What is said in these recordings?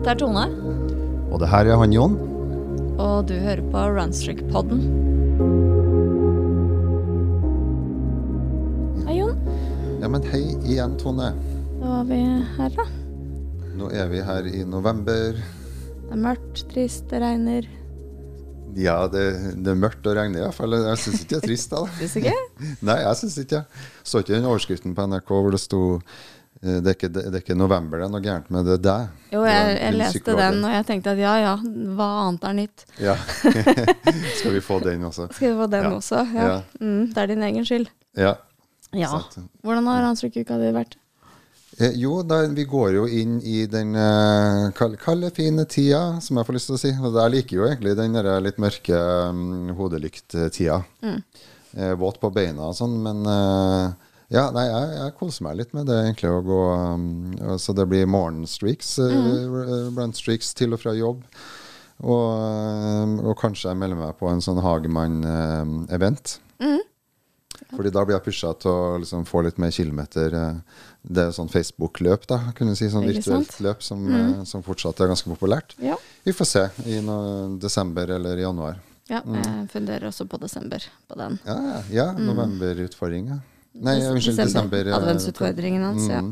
Dette er Tone, Og det her er han Jon. og du hører på Runstrick-podden. Hei, Jon. Ja, men hei igjen, Tone. Da var vi her, da. Nå er vi her i november. Det er mørkt, trist, det regner. Ja, det, det er mørkt og regner iallfall. Jeg syns ikke det er trist. da. Syns ikke? Nei, jeg syns ikke det. Så ikke den overskriften på NRK hvor det sto det er, ikke, det er ikke november det er noe gærent med det er deg. Jo, jeg, jeg leste den, og jeg tenkte at ja ja, hva annet er nytt? Ja. Skal vi få den også? Skal vi få den Ja. også? Ja. Ja. Mm, det er din egen skyld. Ja. Ja. Hvordan har Runstrick-uka di vært? Eh, jo, da, vi går jo inn i den eh, kal- kalde, fine tida, som jeg får lyst til å si. Og jeg liker jo egentlig den der litt mørke um, hodelykt-tida. Mm. Eh, våt på beina og sånn, men eh, ja, nei, jeg, jeg koser meg litt med det, egentlig, å gå um, Så det blir morgenstreaks, blant streaks til og fra jobb. Og, eh, og kanskje jeg melder meg på en sånn Hagemann-event. Mhm. Fordi da blir jeg pusha til å liksom få litt mer kilometer. eh, Det er sånn Facebook-løp, da, kunne si. Sånn virtuelt løp som, mm. som fortsatt er ganske populært. Ja. Vi får se i noe, desember eller januar. ja jeg funderer også på desember på den. Ja, ja, ja novemberutfordring, ja. Nei, unnskyld, desember. eh, Adventsutfordringen hans, mm,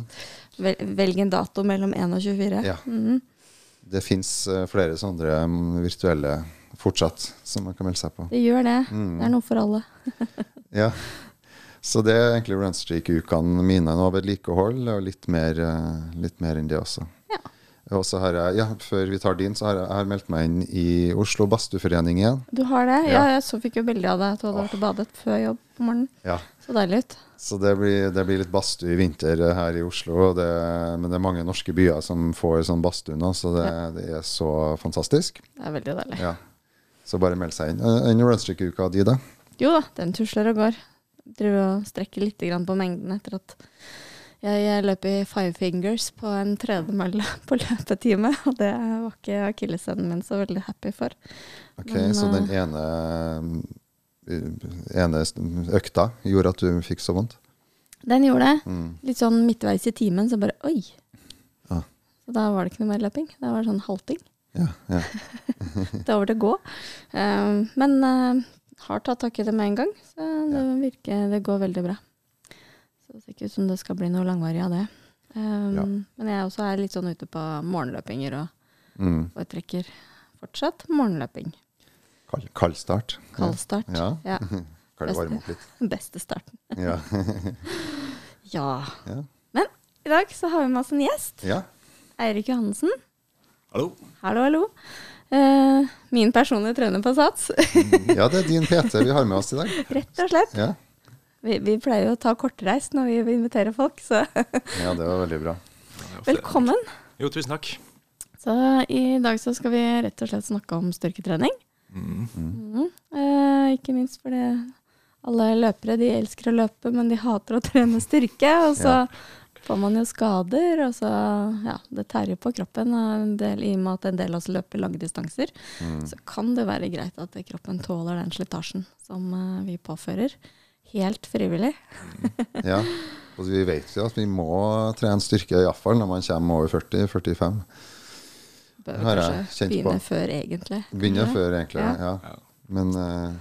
ja. velg en dato mellom 1 og 24. Ja. Mm. Det fins flere sånne mm, virtuelle fortsatt som man kan melde seg på. Det gjør det. Mm. Det er noe for alle. Ja. Så det er egentlig Runstreak-ukene mine nå. Vedlikehold og litt mer, eh, litt mer enn det også. Ja. Og så har jeg, ja, Før vi tar din, så har jeg, jeg har meldt meg inn i Oslo Badstueforening igjen. Du har det? Ja. Ja, jeg så fikk jo bilde av deg at du hadde vært og badet før jobb på morgenen. Ja. Så deilig ut. Så det blir, det blir litt badstue i vinter eh, her i Oslo. Det, men det er mange norske byer som får sånn badstue nå, så det, det er så fantastisk. Det er veldig deilig. Ja. Så bare meld seg inn. Eh, Enn Runstreak-uka di, da? Jo da, den tusler og går. Driver og strekker litt grann på mengden etter at jeg, løp i five fingers på en tredemølle på løpetime. Og det var ikke akilleshælen min så veldig happy for. Ok, Men, Så den eh, ene, eh, ene økta gjorde at du fikk så vondt? Den gjorde det. Mm. Litt sånn midtveis i timen, så bare oi. Ja. Så da var det ikke noe mer løping. Det var sånn halting. Ja, ja. Det var over til å gå. Eh, men har tatt tak i det med en gang, så det virker Det går veldig bra. Så det ser ikke ut som det skal bli noe langvarig av det. Um, Ja. Men jeg også er litt sånn ute på morgenløpinger og Mm. foretrekker fortsatt morgenløping. Kald, kald Kaldstart, Kald start. Ja. Ja. Kan det varme opp litt? Beste starten. Ja. Ja. Ja. Men i dag så har vi med oss en gjest. ja. Eirik Johannessen. Hallo. Hallo, hallo. Uh, min personlige trener på Sats. ja, det er din PT vi har med oss i dag. Rett og slett. Ja, Vi, vi pleier jo å ta kortreist når vi inviterer folk, så ja det var veldig bra. velkommen. Jo, tusen takk. Så i dag så skal vi rett og slett snakke om styrketrening. Mm. Mm. Eh, ikke minst fordi alle løpere de elsker å løpe, men de hater å trene styrke. Og så Ja. får man jo skader, og så ja, det tærer på kroppen. og En del, I og med at en del av oss løper lange distanser, Mm. så kan det være greit at kroppen tåler den slitasjen som eh, vi påfører. Helt frivillig. Ja. Og vi vet jo at vi må trene styrke, iallfall når man kommer over 40-45. Bør Det har jeg kanskje kjent på. begynne før, egentlig. Begynne Ja. før, egentlig. Ja. Ja. Men uh,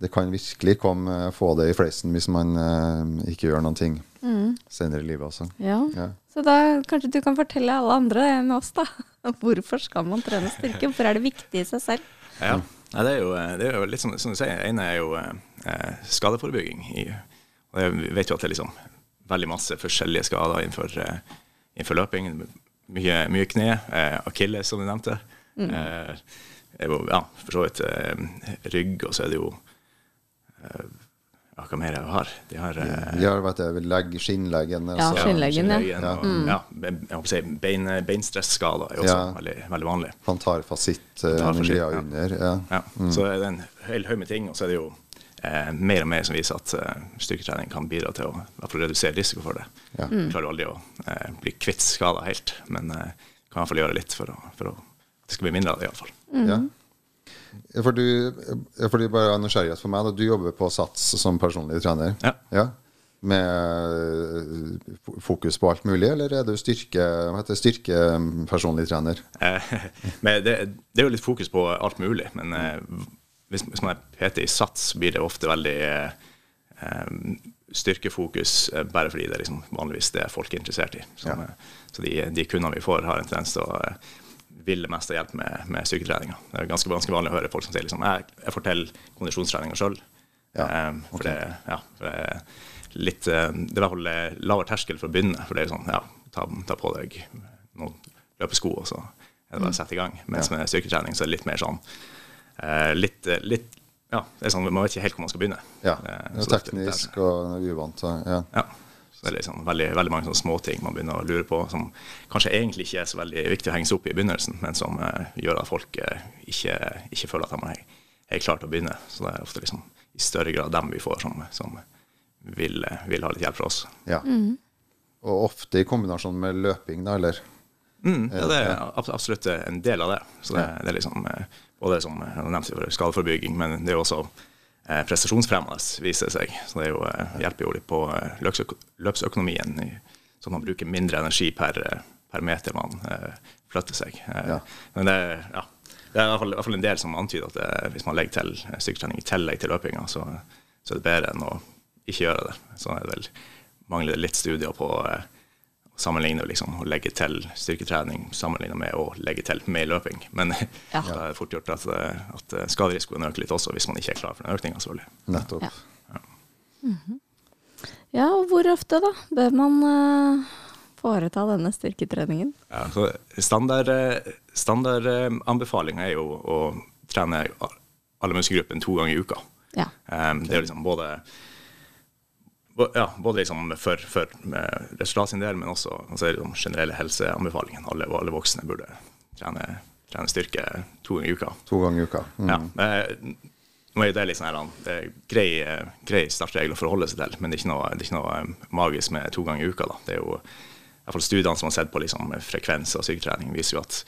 det kan virkelig komme, uh, få det i fleisen hvis man uh, ikke gjør noen ting Mm. senere i livet også. Ja. Ja. Så da kanskje du kan fortelle alle andre enn oss, da. Hvorfor skal man trene styrke? Hvorfor er det viktig i seg selv? Ja. Det, er jo, det er jo litt som, som du sier, ene er jo skadeforebygging. I, og jeg vet jo at det er liksom veldig masse forskjellige skader innenfor, eh, innenfor løping. Mye, mye kne, eh, akilles som du nevnte. Eh, er ja, for så vidt eh, rygg, og så er det jo eh, ja, Hva mer jeg har? de har? De har eh, vet jeg, legg, skinnleggen. Ja, altså, skinnleggen, ja. skinnleggen, ja. jeg håper si bein, beinstresskader er også Ja. veldig, veldig vanlig. Plantarfasitt, eh, tar fasitt ja. under. Ja. Ja, Så er det en hel haug med ting, og så er det jo eh, mer og mer som viser at eh, styrketrening kan bidra til å i redusere risiko for det. Ja. Mm. klarer aldri å eh, bli kvitt skader helt, men eh, kan i hvert fall gjøre litt for, å, for å, det skal bli mindre av det iallfall. Ja. For du, fordi bare av nysgjerrighet for meg, da, du jobber på SATS som personlig trener. Ja. Ja. med eh, fokus på alt mulig, eller er du styrke, hva heter det, styrkepersonlig trener? Eh, men det, det er jo litt fokus på alt mulig, men eh, hvis, hvis man er PT i sats, blir det ofte veldig eh, eh, styrkefokus eh, bare fordi det er liksom vanligvis det folk er interessert i. Så, Ja. eh, så de, de kundene vi får, har en tendens til å ville mest ha hjelp med, med styrketreninga. Det er ganske, ganske vanlig å høre folk som sier liksom, jeg, jeg forteller kondisjonstreninga sjøl. Ja, for, det, ja, for det er litt Det er i hvert fall lavere terskel for å begynne. For det er jo sånn, ja, ta, ta på deg noen løpesko, og så er det bare å sette i gang. Mens med styrketrening så er det litt mer sånn litt, eh, litt Ja, det er sånn, man vet ikke helt hvor man skal begynne. Ja, Eh, det er det er teknisk og uvant. så, Ja. ja. Så det er liksom veldig, veldig mange sånne småting man begynner å lure på, som kanskje egentlig ikke er så veldig viktig å henge seg opp i i begynnelsen, men som eh, gjør at folk eh, ikke, ikke føler at de er er klare til å begynne. Så det er ofte liksom i større grad dem vi får som, som vil, eh, vil ha litt hjelp fra oss. ja. Og ofte i kombinasjon med løping, da, eller? Mm, ja, det er absolutt en del av det. Så det, det er liksom eh, både som nevnt for skadeforebygging, men det er jo også eh, prestasjonsfremmende, viser det seg. Så det jo, eh, hjelper jo litt på eh, løpsøkonomien, i, så man bruker mindre energi per, eh, per meter man flytter seg. Ja. Men det, ja, det er i hvert, fall, i hvert fall en del som antyder at det, hvis man legger til styrketrening i tillegg til løpinga, så, så er det bedre enn å ikke gjøre det. Så er det vel mangler det litt studier på eh, sammenligne liksom, å legge til styrketrening sammenlignet med å legge til med løping. Men Ja. da er det fort gjort at, eh, at eh, skaderisikoen øker litt også, hvis man ikke er klar for den økninga, selvfølgelig. Nettopp. Ja. Ja, og hvor ofte da bør man uh, foreta denne styrketreningen? Ja, Standardanbefalinga standard, uh, er jo å trene alle muskelgruppene to ganger i uka. Ja. Um, det er liksom både ja, både liksom for, for eh, sin del, men også altså er generelle helseanbefalingen. Alle, alle voksne burde trene, trene styrke to ganger i uka. To ganger i uka. Mm. Ja, eh, nå er det liksom sånn er grei, eh, grei startregel å forholde seg til, men det er noe, det er ikke noe magisk med to ganger i uka. Da. Det er jo i hvert fall Studiene som har sett på liksom, frekvens av styrketrening, viser jo at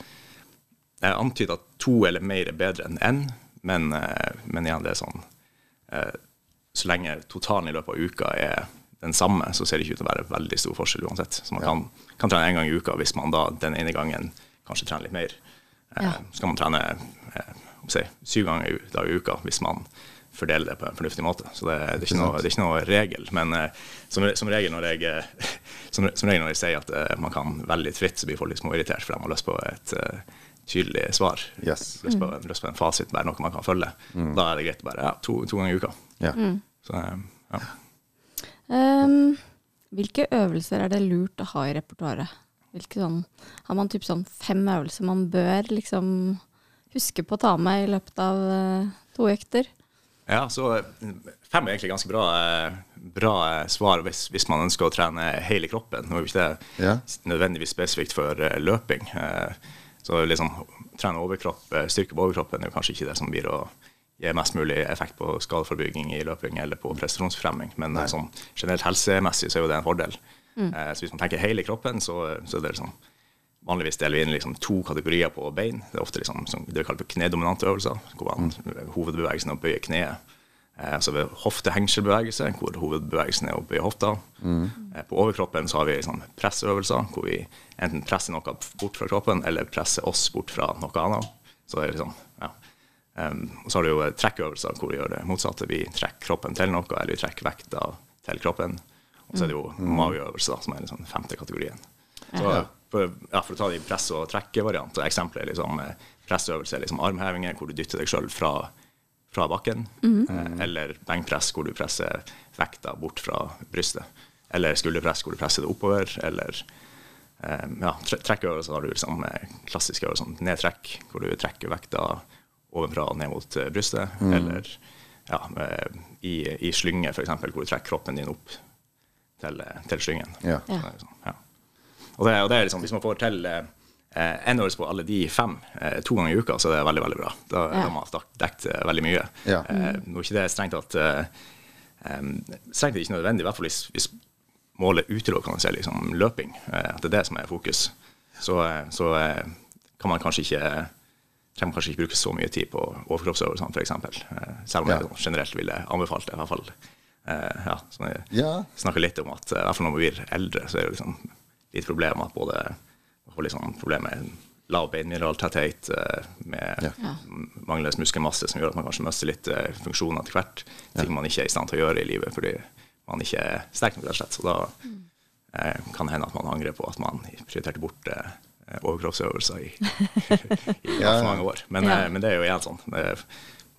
jeg antyder at to eller mer er bedre enn én, men, eh, men igjen, det er sånn Så lenge totalen i løpet av uka er den samme, så ser det ikke ut til å være veldig stor forskjell uansett. Så man kan, kan trene én gang i uka hvis man da den ene gangen kanskje trener litt mer. Eh, Ja. Så kan man trene eh, si, syv ganger i, dag i uka hvis man fordeler det på en fornuftig måte. Så det, det, er, ikke noe, det er ikke noe regel. Men eh, som, som, regel når jeg, som, som regel når jeg sier at eh, man kan velge litt fritt, så blir folk litt småirritert, for de har lyst på et eh, tydelig svar. Yes. Lyst, på, lyst på en fasit, bare noe man kan følge. Da er det greit å bare ja, to, to ganger i uka. Ja. Så, eh, ja. Um, hvilke øvelser er det lurt å ha i repertoaret? Sånn, har man typ sånn fem øvelser man bør liksom huske på å ta med i løpet av eh, to økter? Ja, så eh, fem er egentlig ganske bra, bra svar hvis, hvis man ønsker å trene hele kroppen. Nå er jo ikke det Ja. nødvendigvis spesifikt for løping. Så liksom trene overkropp, styrke på overkroppen er jo kanskje ikke det som blir å gi mest mulig effekt på skadeforebygging i løping eller på prestasjonsfremming, men eh, sånn generelt helsemessig så er jo det en fordel. Eh, Så hvis man tenker hele kroppen, så, så er det liksom Vanligvis deler vi inn liksom to kategorier på bein. Det er ofte liksom, som det vi kaller for knedominante øvelser, hvor man, hovedbevegelsen er å bøye kneet. Eh, altså ved hoftehengselbevegelse, hvor hovedbevegelsen er å bøye hofta. Eh, på overkroppen så har vi sånn pressøvelser, hvor vi enten presser noe bort fra kroppen, eller presser oss bort fra noe annet. Så det er liksom, ja. Um, og så har du jo trekkøvelser, hvor vi gjør det motsatte. Vi trekker kroppen til noe, eller vi trekker vekta til kroppen. Og så er det jo mageøvelser, da, som er den sånn femte kategorien. Så for, ja, for å ta de press- og trekkevariant, og eksempelet er liksom eh, pressøvelse er liksom armhevinger, hvor du dytter deg sjøl fra, fra bakken. Eh, eller benkpress, hvor du presser vekta bort fra brystet. Eller skulderpress, hvor du presser det oppover. Eller eh, ja, trekkøvelser har du liksom eh, klassiske øvelser som nedtrekk, hvor du trekker vekta ovenfra og ned mot brystet, brystet. Eller ja, eh, i, i slynge, f.eks., hvor du trekker kroppen din opp til, eh, til slyngen. Ja. Ja. Så det er ja. Og, det, og det er liksom, hvis man får til eh, en øvelse på alle de fem eh, to ganger i uka, så er det veldig veldig bra. Da Ja. har man dekket eh, veldig mye. Ja. Eh, nå er ikke det strengt at eh, Strengt tatt ikke nødvendig, i hvert fall hvis, hvis målet utelukkende er liksom løping. eh, at det er det som er fokus. Så, eh, så eh, kan man kanskje ikke trenger man kanskje ikke bruke så mye tid på overkroppsøvelsene, f.eks. Uh, selv om Ja. jeg generelt ville anbefalt det. i hvert fall eh, ja, så jeg Ja. snakker litt om at eh, i hvert fall når man blir eldre, så er det liksom litt problem at både liksom problem med lav beinmineraltetthet, eh, med Ja. Manglende muskelmasse, som gjør at man kanskje mister litt eh, funksjoner etter hvert. Ting man ikke er i stand til å gjøre i livet fordi man ikke er sterk nok, rett og slett. Så da eh, kan det hende at man angrer på at man prioriterte bort eh, overkroppsøvelser i, i Ja. mange år. Men, Ja. eh, men det er jo igjen sånn. Det er,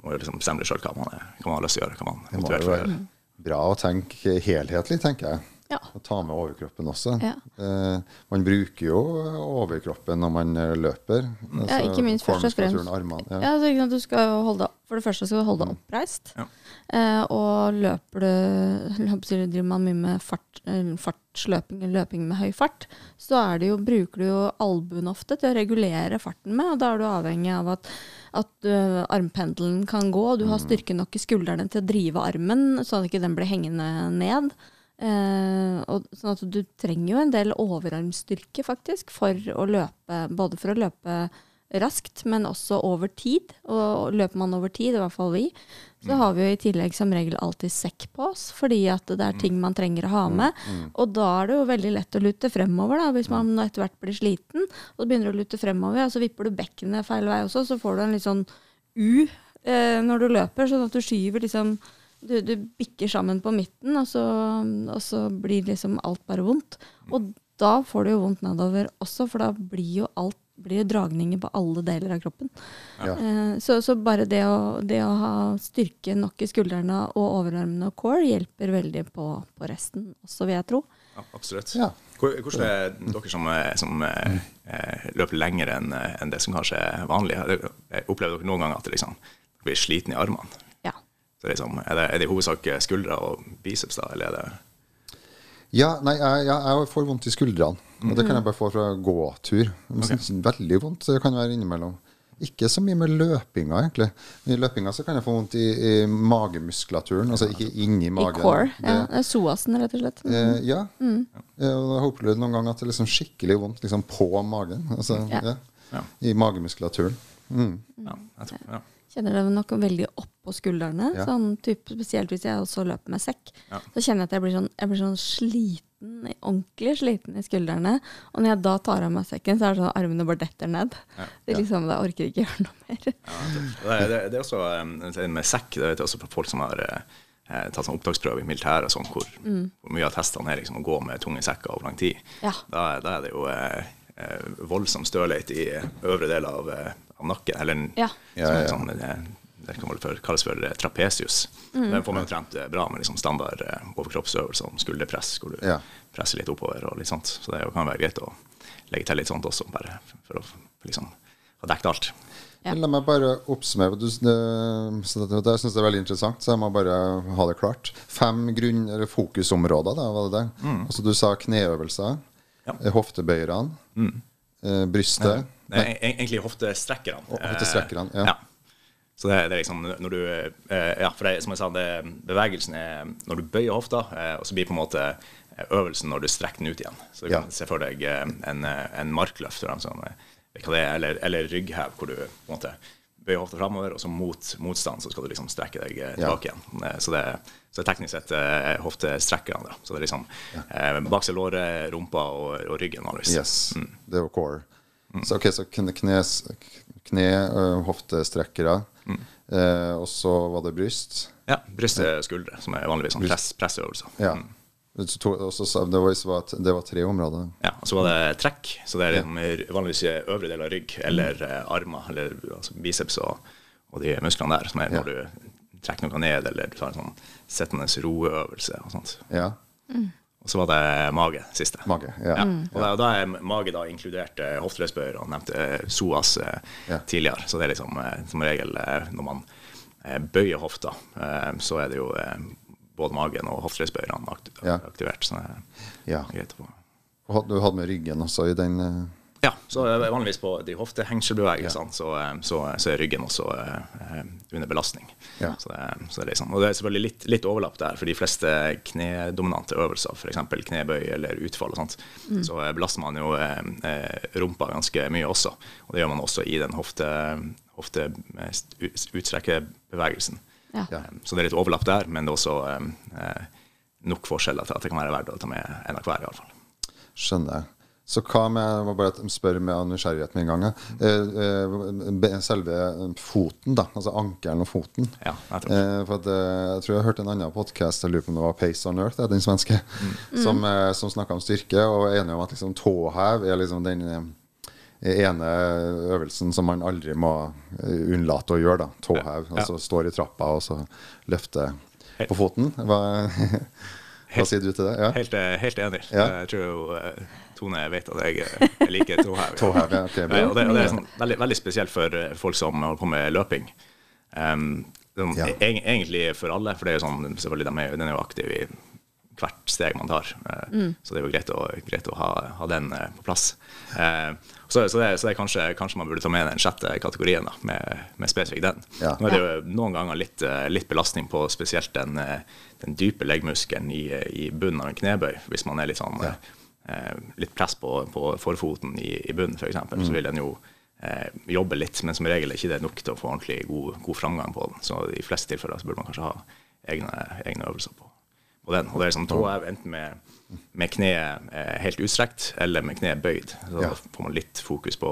man må jo liksom bestemme sjøl hva, man hva man har lyst til å gjøre. Hva man Det må jo gjøre. være bra å tenke helhetlig, tenker jeg. Ja. Å ta med overkroppen også. Ja. Eh, man bruker jo overkroppen når man løper. løper. Ja, ikke minst først og fremst. Armene. Ja, Ja. altså, du skal holde, for det første skal du holde deg oppreist. Ja. Eh, og løper du si, Driver man mye med fart, eh, fartsløping eller løping med høy fart, så er det jo, bruker du jo albuen ofte til å regulere farten med. og Da er du avhengig av at, at uh, armpendelen kan gå, og du har styrke nok i skuldrene til å drive armen, sånn at ikke den blir hengende ned. Eh, og, sånn at du trenger jo en del overarmstyrke faktisk for å løpe, både for å løpe raskt, men også over tid. Og løper man over tid, i hvert fall vi, så har vi jo i tillegg som regel alltid sekk på oss, fordi at det er ting man trenger å ha med. Og da er det jo veldig lett å lute fremover, da, hvis man etter hvert blir sliten. Og begynner å lute fremover, og så vipper du bekkenet feil vei også, så får du en litt sånn U eh, når du løper, sånn at du skyver liksom du, du bikker sammen på midten, og så, og så blir liksom alt bare vondt. Og da får du jo vondt nedover også, for da blir jo alt blir det dragninger på alle deler av kroppen. Ja. Eh, så, så bare det å, det å ha styrke nok i skuldrene og overarmene og core hjelper veldig på, på resten også, vil jeg tro. Ja, absolutt. Ja. Hvordan er dere som, eh, som eh, eh, løper lenger enn en det som kanskje er vanlig? Har eh, Opplever dere noen gang at det liksom, dere blir sliten i armene? Ja. Så er, liksom, er, det, er det i hovedsak skuldre og biceps, da, eller er det Ja, nei, jeg, jeg, jeg får vondt i skuldrene. Og det kan jeg bare få fra gåtur. Okay. Veldig vondt det kan være innimellom. Ikke så mye med løpinga, egentlig. Men I løpinga så kan jeg få vondt i, i magemuskulaturen, altså ikke inni I magen. core. Det- Ja, det psoasen, rett og slett. Eh, ja. Eh, og Jeg har opplevd noen ganger at det er liksom skikkelig vondt liksom på magen. Altså, Ja. ja. Ja. I magemuskulaturen. Mm. Ja, jeg tror, ja. Kjenner det nok veldig oppå skuldrene. Ja. Sånn typ, spesielt hvis jeg også løper med sekk. Ja. Så kjenner jeg at jeg blir, sånn, jeg blir sånn sliten, ordentlig sliten i skuldrene. Og når jeg da tar av meg sekken, så er det sånn at armene bare detter ned. Ja. Det er liksom, Jeg orker ikke gjøre noe mer. Ja, det, det, det, er også um, med sekk. Det vet jeg også for folk som har eh, tatt sånn opptaksprøve i militæret, sånn, hvor, hvor mye av testene er liksom å gå med tunge sekker over lang tid. Ja. Da, da er det jo eh, eh, voldsom stølhet i øvre del av, eh, av nakken. Eller Ja. som Ja, ja. Sånn, det, kan vel for, kalles for trapesius. Mm. Den får man trent eh, bra med liksom standard eh, overkroppsøvelser som skulderpress, hvor du Ja. presser litt oppover og litt sånt. Så det kan være greit å legge til litt sånt også, bare for å liksom ha dekket alt. Ja. La meg bare oppsummere. Du, det, det, det syns jeg er veldig interessant, så jeg må bare ha det klart. Fem grunn, eller fokusområder, da, var det det? Altså, du sa kneøvelser, Ja. eh, hoftebøyerne, eh, brystet. E- egentlig hoftestrekkerne. Hoftestrekkerne, ja. ja. Så det, det er liksom når du eh, Ja, for det, som jeg sa, det, bevegelsen er når du bøyer hofta, eh, og så blir på en måte eh, øvelsen når du strekker den ut igjen. Så du Ja. kan se for deg en, en markløft det er, eller, eller rygghev, hvor du på en måte bøyer hofta framover, og så mot motstand så skal du liksom strekke deg eh, Ja. tilbake igjen. Så det, så er teknisk sett eh, hoftestrekkerne. Så det er liksom eh, seg låret, rumpa og, og ryggen. vanligvis. Yes, det er jo core. Så, ok, så kne, knes, kne hoftestrekkere. Mm. Eh, og så var det bryst. Ja, bryst og skuldre, som er vanligvis sånn press, pressøvelser. Ja. Mm. to- det, var, det var tre områder. Ja, og så var det trekk, så det er liksom vanligvis øvre del av rygg eller eh, armer, eller altså biceps og, og de musklene der, som er Ja. når du trekker noe ned, eller du tar en sånn sittende roøvelse og sånt. Ja. Og så var det mage, siste. Mage. Ja. Ja. Og da, da er mage da inkludert eh, hofteløsbøyer og nevnte eh, psoas eh, Ja. tidligere. Så det er liksom eh, som regel eh, når man eh, bøyer hofta, eh, så er det jo eh, både magen og hofteløsbøyerne aktivert. Så det er Ja. greit å få. Du hadde med ryggen også i den eh, Ja, så eh, vanligvis på de hoftehengselbevegelsene så, eh, så, så er ryggen også uh, under belastning. Ja. Så, det, så det er liksom, og det er selvfølgelig litt, litt overlapp der, for de fleste knedominante øvelser, f.eks. knebøy eller utfall, og sånt, så eh, belaster man jo eh, eh, rumpa ganske mye også. Og det gjør man også i den hofte, hofte utstrekkebevegelsen. Ja. Ja. Så det er litt overlapp der, men det er også eh, nok forskjeller til at det kan være verdt å ta med en av hver, i alle fall. Skjønner jeg. Så hva med Jeg må bare spørre med av nysgjerrighet med en gang. Eh, eh, selve foten, da. Altså ankelen og foten. Ja, nettopp. Eh, for at, eh, jeg tror jeg hørte en annen podkast, jeg lurer på om det var Pace on Earth, den svenske, som, eh, som snakka om styrke, og er enig om at liksom, tåhev er liksom den eh, ene øvelsen som man aldri må unnlate å gjøre. da, Tåhev. Ja. Altså står i trappa og så løfter på foten. Hva, hva sier du til det? Ja? Helt, helt enig. Ja. Jeg tror jo Tone vet at jeg, eh, jeg liker tåhev. Tåhev, ja. Ja, og det, og det er sånn, veldig, veldig spesielt for eh, folk som holder på med løping. Um, sånn, Ja. e Egentlig for alle, for det er jo sånn, selvfølgelig de er, den er jo aktiv i hvert steg man tar. Mm. Så det er jo greit å, greit å ha, ha den eh, på plass. Eh, så, så, det, så det er kanskje, kanskje man burde ta med den sjette kategorien, da, med, med spesifikt den. Ja. Nå er det jo noen ganger litt, eh, litt belastning på spesielt den, eh, den dype leggmuskelen i, i bunnen av en knebøy, hvis man er litt sånn Ja. Eh, litt press på, på forfoten i, i bunnen, f.eks., Mm. så vil den jo eh, jobbe litt, men som regel er ikke det nok til å få ordentlig god, god framgang på den. Så i fleste tilfeller så burde man kanskje ha egne, egne øvelser på, på den. Og det er sånn tåhev enten med, med kneet eh, helt utstrekt eller med kneet bøyd. Så Ja. da får man litt fokus på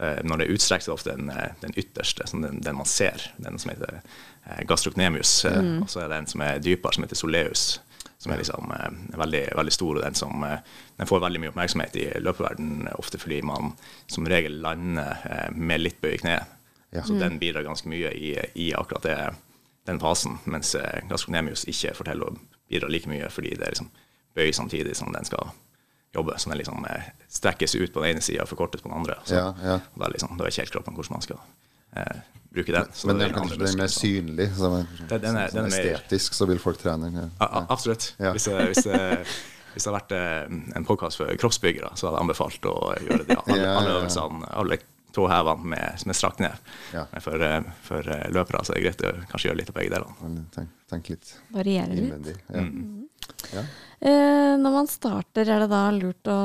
eh, Når det er utstrekt, så er det ofte den, eh, den ytterste, sånn den, den man ser, den som heter eh, gastrocnemius. Mm. Og så er det en som er dypere, som heter soleus som er liksom eh, veldig, veldig stor, og den som eh, den får veldig mye oppmerksomhet i løpeverden ofte fordi man som regel lander eh, med litt bøy i kneet. Ja. Så den bidrar ganske mye i, i akkurat det, den fasen, mens eh, gastrocnemius ikke forteller å bidra like mye fordi det er liksom bøy samtidig som den skal jobbe. Så den liksom eh, strekkes ut på den ene sida og forkortes på den andre. Så Ja, ja. Da, liksom, da er ikke helt kroppen hvordan man skal bruke den. Så Men det den er kanskje den er mer synlig? Som er, Den- den er- den er mer- estetisk, så vil folk trene den. Ja, absolutt. Ja. Hvis, hvis, hvis det hadde vært eh, en podkast for kroppsbyggere, så hadde jeg anbefalt å gjøre det. Alle, alle øvelsene, alle tåhevene med, med strakt ned. Ja. Men for, eh, for eh, løpere så er det greit å kanskje gjøre litt av begge delene. Tenk, tenk litt Variere litt. Ja. Mm. Ja. Eh, når man starter, er det da lurt å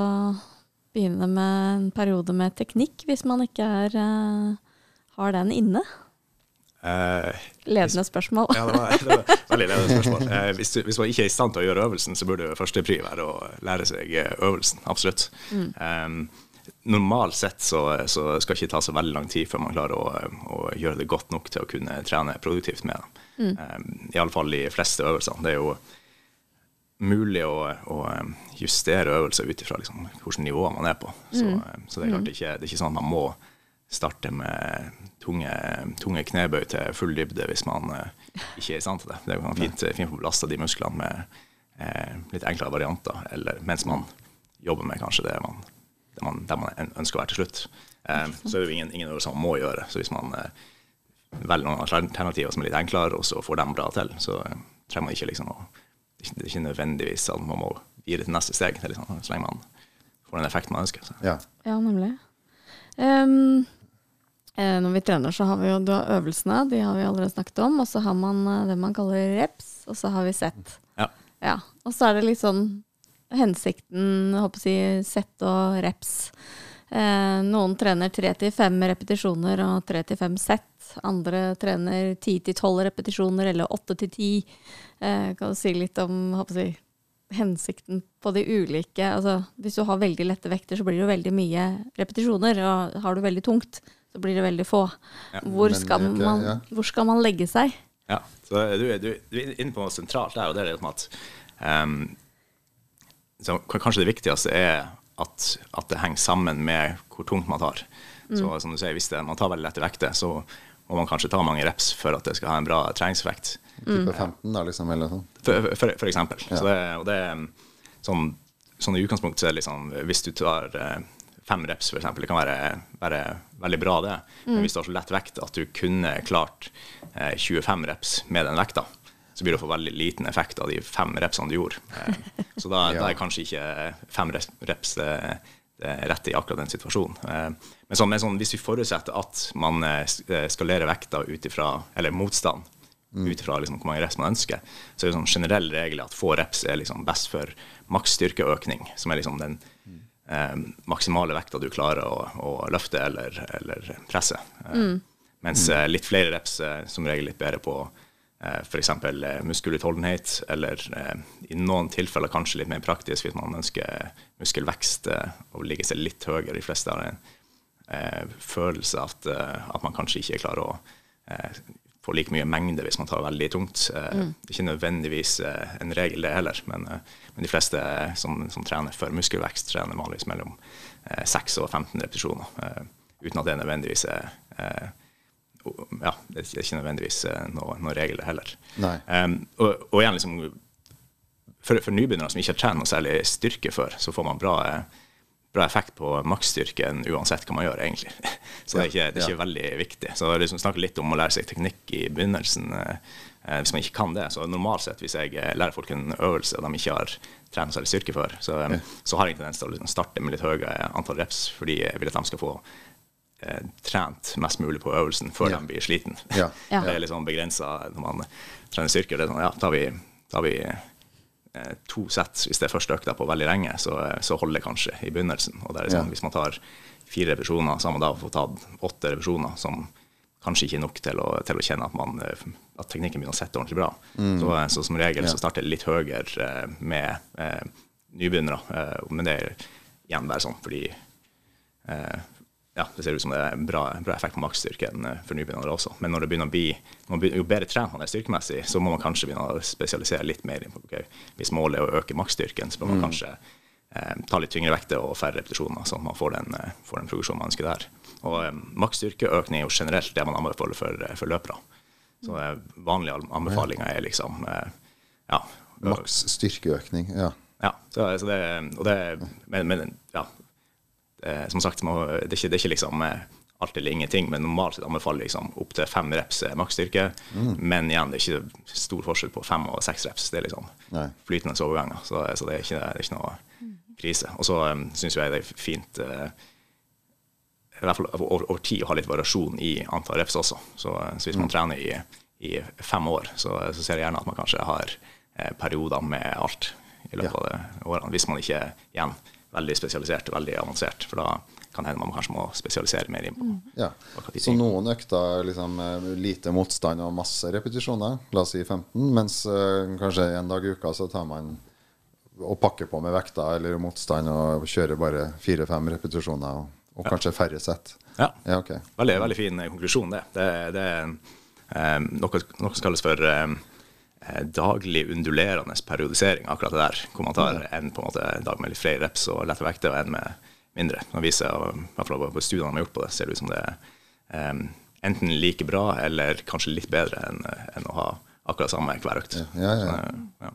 begynne med en periode med teknikk, hvis man ikke er, eh, har den inne? Eh, Ledende spørsmål. ja, det var, det var veldig ledende spørsmål. Eh, hvis, du, hvis man ikke er i stand til å gjøre øvelsen, så burde førstepri være å lære seg eh, øvelsen. Absolutt. Um, normalt sett så, så skal det ikke ta så veldig lang tid før man klarer å, å gjøre det godt nok til å kunne trene produktivt med dem. Mm. I alle fall de fleste øvelsene. Det er jo mulig å, å um, justere øvelser ut ifra liksom, hvilket nivå man er på. Så, mm. så det er klart det er ikke, det er ikke sånn at man må starte med tunge, tunge knebøy til full dybde hvis man eh, ikke er i stand til det. Det kan fint, fint få belasta de musklene med eh, litt enklere varianter, eller mens man jobber med kanskje det man, det man, det man ønsker å være til slutt. Eh, så er det jo ingen, ingen øvelser man må gjøre. Så hvis man eh, velger noen alternativer som er litt enklere, og så får dem bra til, så eh, trenger man ikke liksom å Det er ikke- er nødvendigvis at man må videre til neste steg, det er liksom, så lenge man får den effekten man ønsker. Så. Ja. Ja, nemlig. Ehm, eh, når vi trener, så har vi jo øvelsene, de har vi allerede snakket om. Og så har man eh, det man kaller reps, og så har vi sett. Ja. Ja, Og så er det litt sånn hensikten, jeg håper å si, sett og reps. Eh, noen trener tre til fem repetisjoner og tre til fem sett. Andre trener ti til tolv repetisjoner eller åtte til ti. Eh, kan du si litt om håper å si, hensikten på de ulike altså, Hvis du har veldig lette vekter, så blir det jo veldig mye repetisjoner. Og har du veldig tungt, så blir det veldig få. Ja, Hvor, men skal ok, man, ja. hvor skal man legge seg? Ja, så du, du, du er inne på noe sentralt der, og det er liksom at um, så Kanskje det viktigste er at, at det henger sammen med hvor tungt man tar. Så som du sier, Hvis det, man tar veldig lette vekter, så må man kanskje ta mange reps for at det skal ha en bra treningseffekt. Type 15, da, liksom, eller sånn. For, for, for eksempel. Ja. Så det, og det sånn, sånn i utgangspunktet så er det liksom Hvis du tar eh, fem reps, eksempel, det kan være, være veldig bra, det. Men hvis du har så lett vekt at du kunne klart eh, 25 reps med den vekta, så blir det å få veldig liten effekt av de fem repsene du gjorde. Eh, så da, Ja. da er kanskje ikke fem reps, eh, rett i akkurat den situasjonen. Eh, Men, sånn, men sånn, hvis vi forutsetter at man eh, skalerer vekta ut ifra, eller motstand, ut ifra liksom, hvor mange reps man ønsker, så er det sånn generell regel at få reps er liksom best for maksstyrkeøkning, som er liksom den maksimale vekta du klarer å, å løfte eller, eller presse. Eh, Mens eh, litt flere reps er som regel litt bedre på eh, f.eks. Eh, muskelutholdenhet, eller eh, i noen tilfeller kanskje litt mer praktisk hvis man ønsker muskelvekst eh, og ligge seg litt høyere. De fleste har en eh, følelse av at, eh, at, man kanskje ikke klarer å eh, få like mye mengde hvis man tar veldig tungt. Eh, mm. Det ikke nødvendigvis en regel, det heller, men, men de fleste som, som, trener for muskelvekst, trener vanligvis mellom 6 og 15 repetisjoner, uten at det nødvendigvis er ja, det er ikke nødvendigvis noen noe, regel, heller. Um, og, og, igjen, liksom, for, for, nybegynnere som ikke har trent noe særlig styrke før, så får man bra, bra effekt på maksstyrken uansett hva man gjør, egentlig. Så det er ikke, det er ikke ja. veldig viktig. Så liksom snakker litt om å lære seg teknikk i begynnelsen. Eh, hvis man ikke kan det, så normalt sett hvis jeg eh, lærer folk en øvelse og de ikke har trent særlig styrke før, så, så har jeg en tendens til å liksom starte med litt høyere antall reps, fordi jeg vil at de skal få eh, trent mest mulig på øvelsen før ja. de blir sliten. Ja. Ja. Det er litt sånn begrensa når man trener styrke. Det er sånn, ja, tar vi, tar vi eh, to sett hvis det er første økta på veldig lenge, så, så holder det kanskje i begynnelsen. Og det er sånn, Hvis man tar fire repetisjoner, så har man da fått tatt åtte repetisjoner, som kanskje ikke nok til å, til å kjenne at, man, at, teknikken begynner å sette ordentlig bra. Mm. Så, så, som regel så starter det litt høyere eh, med eh, nybegynnere, eh, men det er igjen bare sånn fordi eh, ja, det ser ut som det er bra, bra effekt på maksstyrken eh, for nybegynnere også. Men når det begynner å bli, jo bedre trent man er styrkemessig, så må man kanskje begynne å spesialisere litt mer. Okay, hvis målet er å øke maksstyrken, så bør man mm. kanskje eh, ta litt tyngre vekter og færre repetisjoner, sånn at man får den, eh, får den progresjonen man ønsker der. Og eh, maksstyrkeøkning er jo generelt det man anbefaler for, eh, for løpere. Så eh, vanlige anbefalinger er liksom ja. Maks styrkeøkning, ja. Ja, så, så det, og det, men, men ja, det, som sagt, må, det, er ikke, det, er ikke, liksom alt eller ingenting, men normalt sett anbefaler liksom opptil fem reps maksstyrke. Mm. Men igjen, det er ikke stor forskjell på fem og seks reps. Det er liksom Nei. flytende overganger. Så, så det, er ikke, det, er ikke, noe krise. Og så um, syns jeg det er fint uh, i hvert fall over, over, tid å ha litt variasjon i antall reps også. Så, så hvis man mm. trener i, i, fem år, så, så, ser jeg gjerne at man kanskje har eh, perioder med alt i løpet ja. av de årene. Hvis man ikke er igjen veldig spesialisert og veldig avansert. For da kan hende man kanskje må spesialisere mer inn på. Mm. Ja. Så noen økter liksom, lite motstand og masse repetisjoner, la oss si 15, mens uh, kanskje en dag i uka så tar man og pakker på med vekter eller motstand og kjører bare fire-fem repetisjoner og, og ja. kanskje færre sett. Ja. ja okay. veldig, veldig fin konklusjon, det. Det, det er um, noe, noe som kalles for Eh, daglig undulerende periodisering, akkurat det der. Hvor man tar en på en måte, dag med litt flere reps og lette vekter, og en med mindre. Nå viser, i hvert fall på studiene vi har gjort på det, ser det ut som det er um, enten like bra eller kanskje litt bedre enn, enn å ha akkurat samme hver økt. Ja, ja, ja.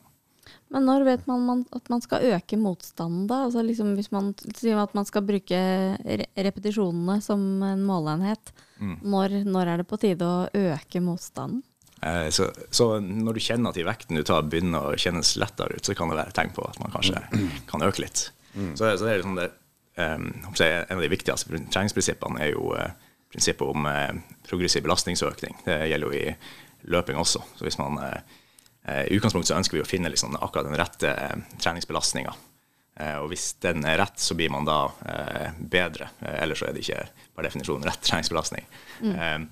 Men når vet man, at man skal øke motstanden, da? Altså liksom hvis man sier at man skal bruke repetisjonene som en måleenhet, mm. når, når er det på tide å øke motstanden? Eh, så, så, når du kjenner at de vekten du tar begynner å kjennes lettere ut, så kan det være et tegn på at man kanskje mm. kan øke litt. Mm. Så, så, det er liksom det, um, En av de viktigste treningsprinsippene er jo uh, prinsippet om uh, progressiv belastningsøkning. Det gjelder jo i løping også. Så hvis man uh, I utgangspunktet så ønsker vi å finne liksom akkurat den rette treningsbelastninga. og hvis den er rett, så blir man da bedre. ellers så er det ikke per definisjon rett treningsbelastning. Mm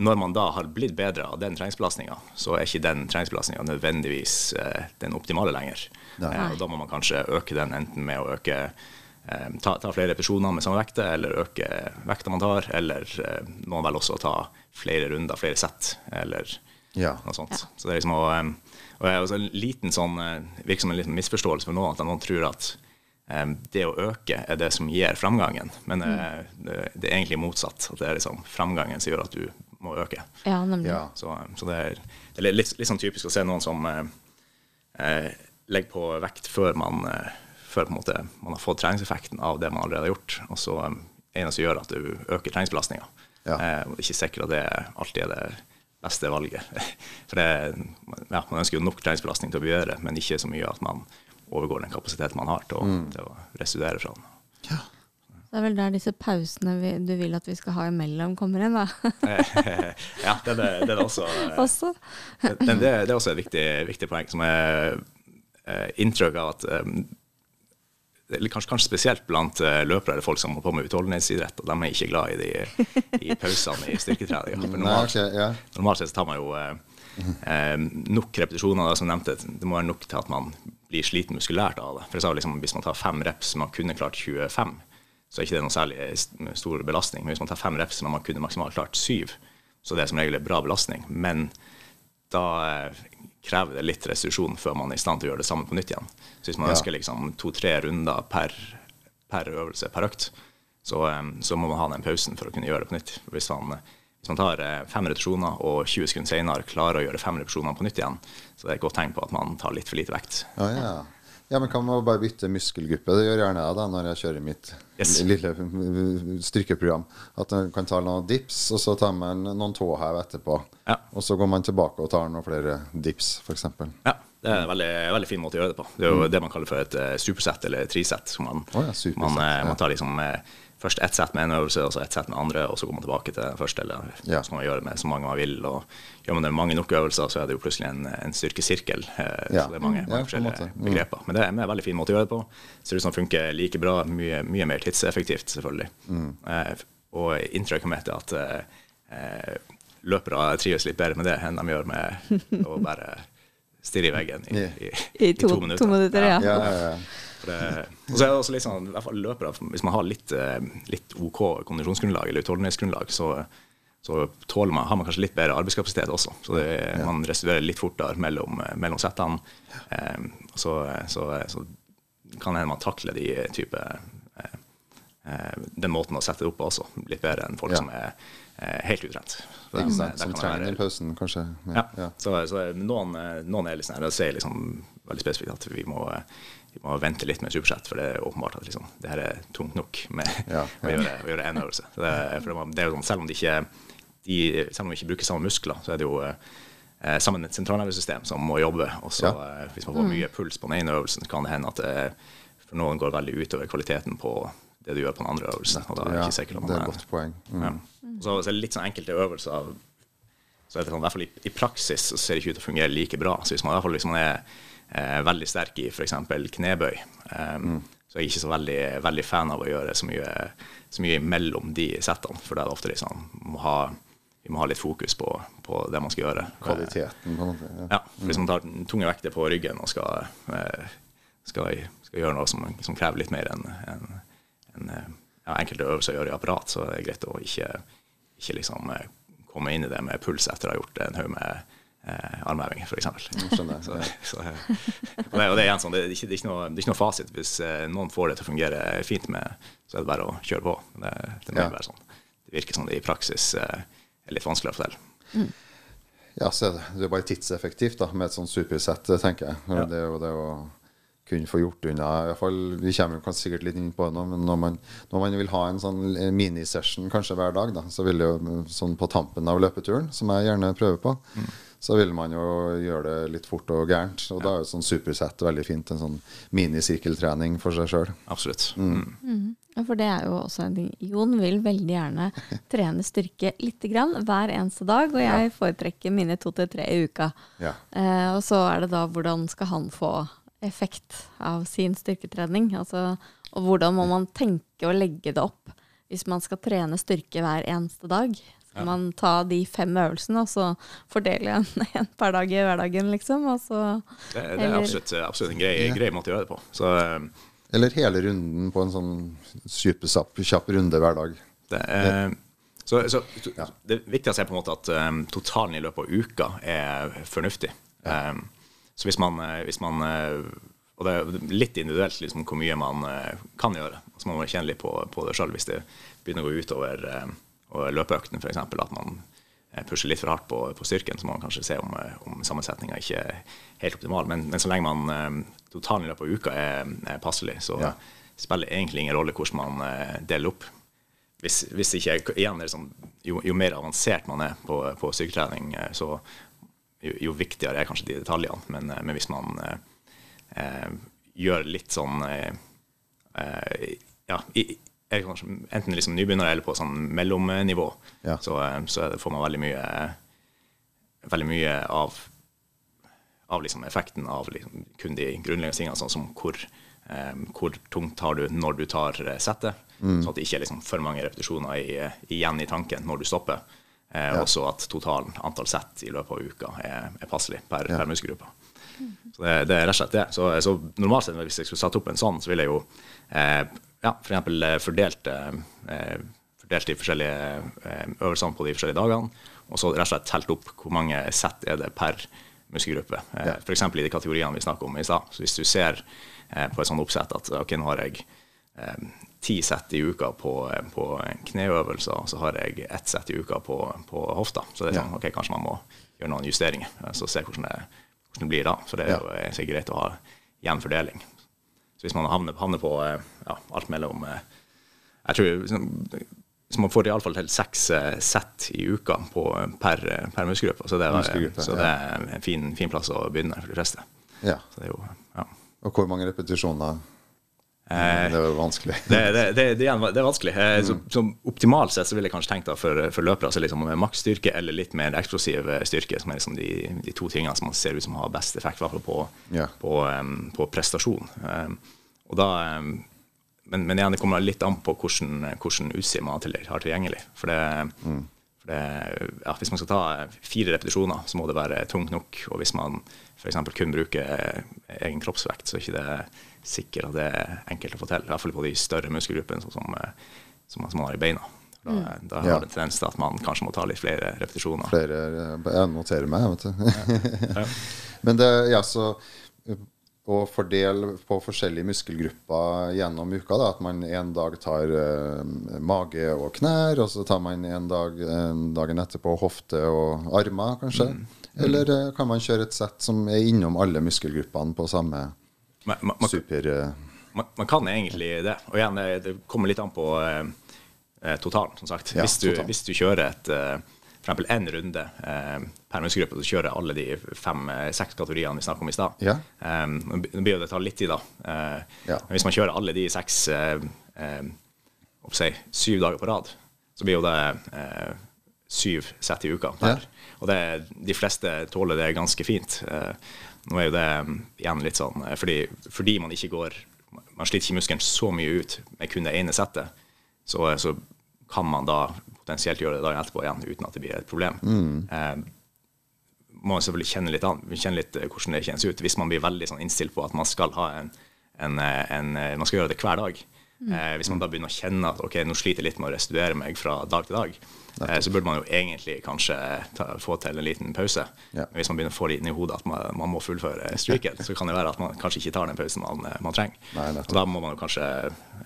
når man da har blitt bedre av den treningsbelastninga, så er ikke den treningsbelastninga nødvendigvis eh, den optimale lenger. Nei. og da må man kanskje øke den enten med å øke eh, ta, ta, flere repetisjoner med samme vekte, eller øke vekta man tar, eller må noen vel også ta flere runder, flere sett, eller ja. noe sånt. Ja. Så det er liksom å, eh, og også en liten sånn, eh, virker som en liten misforståelse for noen, at noen tror at det å øke er det som gir framgangen, men mm. det, det, er egentlig motsatt. At det er liksom framgangen som gjør at du må øke. Ja, nemlig. Ja. Så, så, det er, det er litt, litt, sånn typisk å se noen som eh, eh legger på vekt før, man, eh, før måte, man, har fått treningseffekten av det man allerede har gjort. Og så eh, eneste som gjør at du øker treningsbelastninga. Ja. Eh, og ikke sikkert at det alltid er det beste valget. For det, ja, man ønsker jo nok treningsbelastning til å gjøre, men ikke så mye at man overgår den kapasiteten man har til å, mm. til å restituere fra den. Ja. Det er vel der disse pausene vi, du vil at vi skal ha imellom, kommer inn, da. ja, det, det, det, er også, også? det, det, er også et viktig, viktig poeng, som er uh, inntrykk av at um, kanskje, kanskje, spesielt blant uh, løpere eller folk som holder på med utholdenhetsidrett, og de er ikke glad i, de, i pausene i styrketrening. Normalt, normalt sett tar man jo uh, eh, nok repetisjoner. Da, som nevnte, det må være nok til at man blir sliten muskulært av det. For jeg sa liksom, Hvis man tar fem reps, man kunne klart 25, så er ikke det noe særlig stor belastning. Men hvis man tar fem reps, men man kunne maksimalt klart syv, så det er som regel en bra belastning. Men da eh, krever det litt restitusjon før man er i stand til å gjøre det samme på nytt igjen. Så hvis man Ja. ønsker liksom to-tre runder per, per øvelse, per økt, så, eh, så må man ha den pausen for å kunne gjøre det på nytt. Hvis man, hvis man tar eh, fem repetisjoner og 20 sekunder senere klarer å gjøre fem repetisjoner på nytt igjen, så det er et godt tegn på at man tar litt for lite vekt. Ja, ja. Ja, men kan man bare bytte muskelgruppe? Det gjør gjerne jeg da når jeg kjører mitt Yes. lille styrkeprogram. At man kan ta noen dips, og så tar man noen tåhev etterpå. Ja. Og så går man tilbake og tar noen flere dips, f.eks. Ja, det er en veldig, veldig fin måte å gjøre det på. Det er jo det man kaller for et uh, supersett eller trisett. Som man, oh ja, man, eh, ja. man tar liksom eh, først ett sett med en øvelse, og så ett sett med andre, og så går man tilbake til første. Eller Ja. så kan man gjøre med så mange man vil. Og gjør man det mange nok øvelser, så er det jo plutselig en, en styrkesirkel. eh, Ja. Så det er mange, mange ja, forskjellige. Mm. begreper. Men det er en veldig fin måte å gjøre det på. Ser ut som det funker like bra, mye, mye mer tidseffektivt, selvfølgelig. Mm. Eh, og inntrykket mitt er at eh, løpere trives litt bedre med det enn de gjør med å bare stirre i veggen i, i, I to, to minutter, ja. Ja, ja, ja. Det- Og så er det også litt sånn, i hvert fall løpere, hvis man har litt, eh, litt OK kondisjonsgrunnlag eller utholdenhetsgrunnlag, så, så tåler man, har man kanskje litt bedre arbeidskapasitet også. Så det, man restituerer litt fortere mellom, eh, mellom settene. Eh, så, så, så kan hende man takler de type eh, eh, den måten å sette det opp på også, litt bedre enn folk Ja. som er eh, helt utrent. Så Ikke det- sant? det Som trenger den pausen, kanskje. ja. Ja. Så, så noen, eh, noen er litt sånn sier liksom veldig spesifikt at vi må, eh, vi må vente litt med supersett, for det er åpenbart at liksom, det her er tungt nok med Ja, å gjøre, å gjøre en øvelse. Så det, for det, det er jo sånn, selv om de ikke de, selv om vi ikke bruker samme muskler, så er det jo eh, sammen et sentralnervesystem som må jobbe. Og så Ja. eh, hvis man får mye puls på den ene øvelsen, så kan det hende at det, for noen går veldig utover kvaliteten på det du gjør på den andre øvelsen. Og da er det ikke sikkert at det er man et godt poeng. Mm. ja. Så, så er det litt sånn enkelte øvelser så er det sånn, i i, i praksis så ser det ikke ut til å fungere like bra. Så hvis man i hvert fall hvis man er eh, veldig sterk i f.eks. knebøy, eh, så er ikke så veldig, veldig fan av å gjøre så mye, så mye mellom de settene. For da er det ofte liksom må ha, vi må ha litt fokus på, på det man skal gjøre. Kvaliteten, på en måte. Ja. Ja, for Hvis man tar tunge vekter på ryggen og skal, eh, skal, skal gjøre noe som, som krever litt mer enn en, en, eh, ja, enkelte øvelser gjør i apparat, så er det greit å ikke, ikke liksom eh, komme inn i det med puls etter å ha gjort en haug med eh, armheving, f.eks. skjønner, Så, så, og, det, og det er igjen sånn, det er ikke, det er noe, det er ikke noe fasit. Hvis eh, noen får det til å fungere fint med, så er det bare å kjøre på. Det, det Ja. være sånn. Det virker som det i praksis eh, er litt vanskeligere å fortelle. Ja, så er det, er bare tidseffektivt da, med et sånt supersett, tenker jeg. Ja. Det er jo det å kunne få gjort unna i fall, Vi kommer jo kanskje sikkert litt inn på det nå, men når man, når man vil ha en sånn minisession kanskje hver dag, da, så vil det jo sånn på tampen av løpeturen, som jeg gjerne prøver på, så vil man jo gjøre det litt fort og gærent. Og da er jo sånn supersett veldig fint. En sånn minisirkeltrening for seg sjøl. Absolutt. Mm. Ja, for det er jo også en ting. Jon vil veldig gjerne trene styrke lite grann hver eneste dag, og jeg foretrekker mine to til tre i uka. Ja. Eh, og så er det da hvordan skal han få effekt av sin styrketrening? Altså, og hvordan må man tenke å legge det opp hvis man skal trene styrke hver eneste dag? Skal man ta de fem øvelsene og så fordele en, en per dag i hverdagen, liksom? Og så, Det, det er absolutt, absolutt en grei, grei måte å gjøre det på. Så eh, Eller hele runden på en sånn supersapp, kjapp runde hver dag. det er så, så, Ja. det viktigste er på en måte at um, totalen i løpet av uka er fornuftig. Um, så hvis man, eh, hvis man eh, Og det er litt individuelt liksom, hvor mye man eh, kan gjøre. Så må man kjenne litt på, på det sjøl hvis det begynner å gå utover uh, løpeøkten, f.eks. At man eh, pusher litt for hardt på, på styrken, så må man kanskje se om, eh, om sammensetninga ikke er helt optimal. Men, men så lenge man eh, totalen i løpet av uka er, er passelig, så Ja. spiller det egentlig ingen rolle hvordan man deler opp hvis, hvis ikke igjen sånn, jo, jo mer avansert man er på, på styrketrening, så jo, jo viktigere er kanskje de detaljene. Men, men hvis man eh, gjør litt sånn eh, Ja, i, er kanskje enten liksom nybegynner eller på sånn mellomnivå, Ja. så, eh, så får man veldig mye Veldig mye av av liksom effekten av liksom kun de grunnleggende tingene, sånn som hvor, eh, hvor tungt tar du når du tar settet, mm. sånn at det ikke er liksom for mange repetisjoner i, eh, igjen i tanken når du stopper. Eh, Også at totalen antall sett i løpet av uka er, er passelig per, per muskelgruppe. Så det, det, er rett og slett det. Så, så, normalt sett, hvis jeg skulle satt opp en sånn, så ville jeg jo eh, ja, f.eks. For fordelt, eh, fordelt de forskjellige eh, øvelsene på de forskjellige dagene, og så rett og slett telt opp hvor mange sett er det per muskelgruppe. Eh, Ja. F.eks. i de kategoriene vi snakket om i stad. Så hvis du ser eh, på et sånt oppsett at ok, nå har jeg eh, ti sett i uka på, eh, på kneøvelser, så har jeg ett sett i uka på, på hofta. Så det er sånn, ok, kanskje man må gjøre noen justeringer, eh, så se hvordan det, hvordan det blir da. For det er jo eh, sikkert greit å ha jevn fordeling. Så hvis man havner, havner på eh, ja, alt mellom eh, Jeg tror hvis man får iallfall til seks eh, sett i uka på, per, per muskelgruppe, så det er, Muskelgruppe, så det er en fin, fin plass å begynne for de fleste. Ja. Så det er jo, ja. Og hvor mange repetisjoner? Det er vanskelig. Det, det, det, det, er det vanskelig. Eh, Så, som optimalt sett så ville jeg kanskje tenkt da for, for løpere altså liksom med maksstyrke eller litt mer eksplosiv eh, styrke, som er liksom de, de to tingene som man ser ut som har best effekt på, yeah. på, um, på prestasjon. Um, og da, um, men, men igjen, det kommer litt an på hvordan, hvordan utstyr man har tilgjengelig. For det, for det, ja, hvis man skal ta fire repetisjoner, så må det være tungt nok. Og hvis man f.eks. kun bruker egen kroppsvekt, så er ikke det sikkert at det er enkelt å få til. I hvert fall på de større muskelgruppene, sånn som, eh, som, som man har i beina. Da, da har Ja. det en tendens til at man kanskje må ta litt flere repetisjoner. Flere eh, Jeg noterer meg, vet du. Men det ja, så og å fordele på forskjellige muskelgrupper gjennom uka. Da, at man en dag tar eh, mage og knær, og så tar man en dag en dagen etterpå hofte og armer, kanskje. Eller eh, kan man kjøre et sett som er innom alle muskelgruppene på samme Man, man, super... eh, man, man kan egentlig det. Og igjen, det, det kommer litt an på eh, eh, totalen, som sagt. Ja, hvis, du, total. hvis du kjører et eh, for eksempel én runde eh, per muskelgruppe, så kjører alle de fem-seks kategoriene vi snakket om i stad. Ja. Eh, Nå blir det det ta litt tid, da. Eh, Ja. Men hvis man kjører alle de seks eh, eh, si, syv dager på rad, så blir jo det eh, syv sett i uka. Ja. Og det, de fleste tåler det ganske fint. Eh, nå er jo det mm, igjen litt sånn eh, fordi, fordi man ikke går Man sliter ikke muskelen så mye ut med kun det ene settet, så, så kan man da potensielt gjøre det dagen etterpå igjen uten at det blir et problem. Eh, må man selvfølgelig kjenne litt an, kjenne litt eh, hvordan det kjennes ut. Hvis man blir veldig sånn innstilt på at man skal ha en, en, eh, en eh, Man skal gjøre det hver dag. Eh, hvis man da begynner å kjenne at ok, nå sliter jeg litt med å restituere meg fra dag til dag, eh, så burde man jo egentlig kanskje ta, få til en liten pause. Ja. Hvis man begynner å få det inn i hodet at man, man må fullføre streaken, så kan det være at man kanskje ikke tar den pausen man, eh, man trenger. Nei, og da må man jo kanskje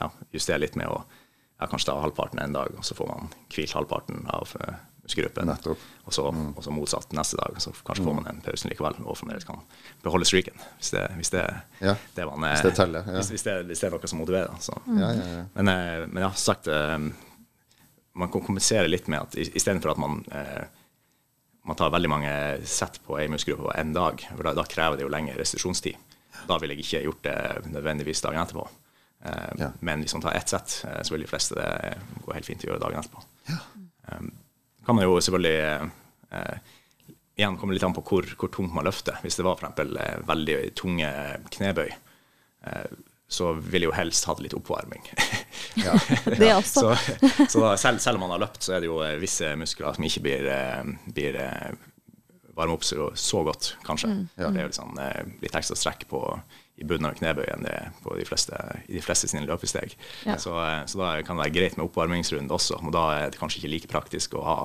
ja, justere litt med å ja, kanskje ta halvparten en dag, og så får man hvilt halvparten av muskelgruppen. Og så, og så motsatt neste dag. Så kanskje får man den pausen likevel, og fremdeles kan beholde streaken. Hvis det, hvis det, Ja, det, man, eh, hvis det teller, ja. hvis, hvis, det, hvis det er noe som motiverer. Så. Ja, ja, ja. Men, eh, men ja, sagt eh, Man kan kompensere litt med at istedenfor at man eh, man tar veldig mange sett på ei muskelgruppe på én dag, for da, da krever det jo lengre restitusjonstid. Da ville jeg ikke gjort det nødvendigvis dagen etterpå. Eh, Ja. Men hvis man tar ett sett, eh, så vil de fleste det gå helt fint å gjøre dagen etterpå. Um, kan man jo selvfølgelig eh, eh, Igjen komme litt an på hvor, hvor tungt man løfter. Hvis det var eh, veldig tunge knebøy, eh, så vil jeg jo helst ha litt oppvarming. Ja. Det også. så så da, selv, selv om man har løpt, så er det jo eh, visse muskler som ikke blir, eh, blir eh, varme opp så, så godt, kanskje. Ja. Det er jo litt, sånn, litt ekstra strekk på, i bunnen av knebøy enn det på de fleste, i de fleste sine løpesteg. Ja. Så, så da kan det være greit med oppvarmingsrunde også, og da er det kanskje ikke like praktisk å ha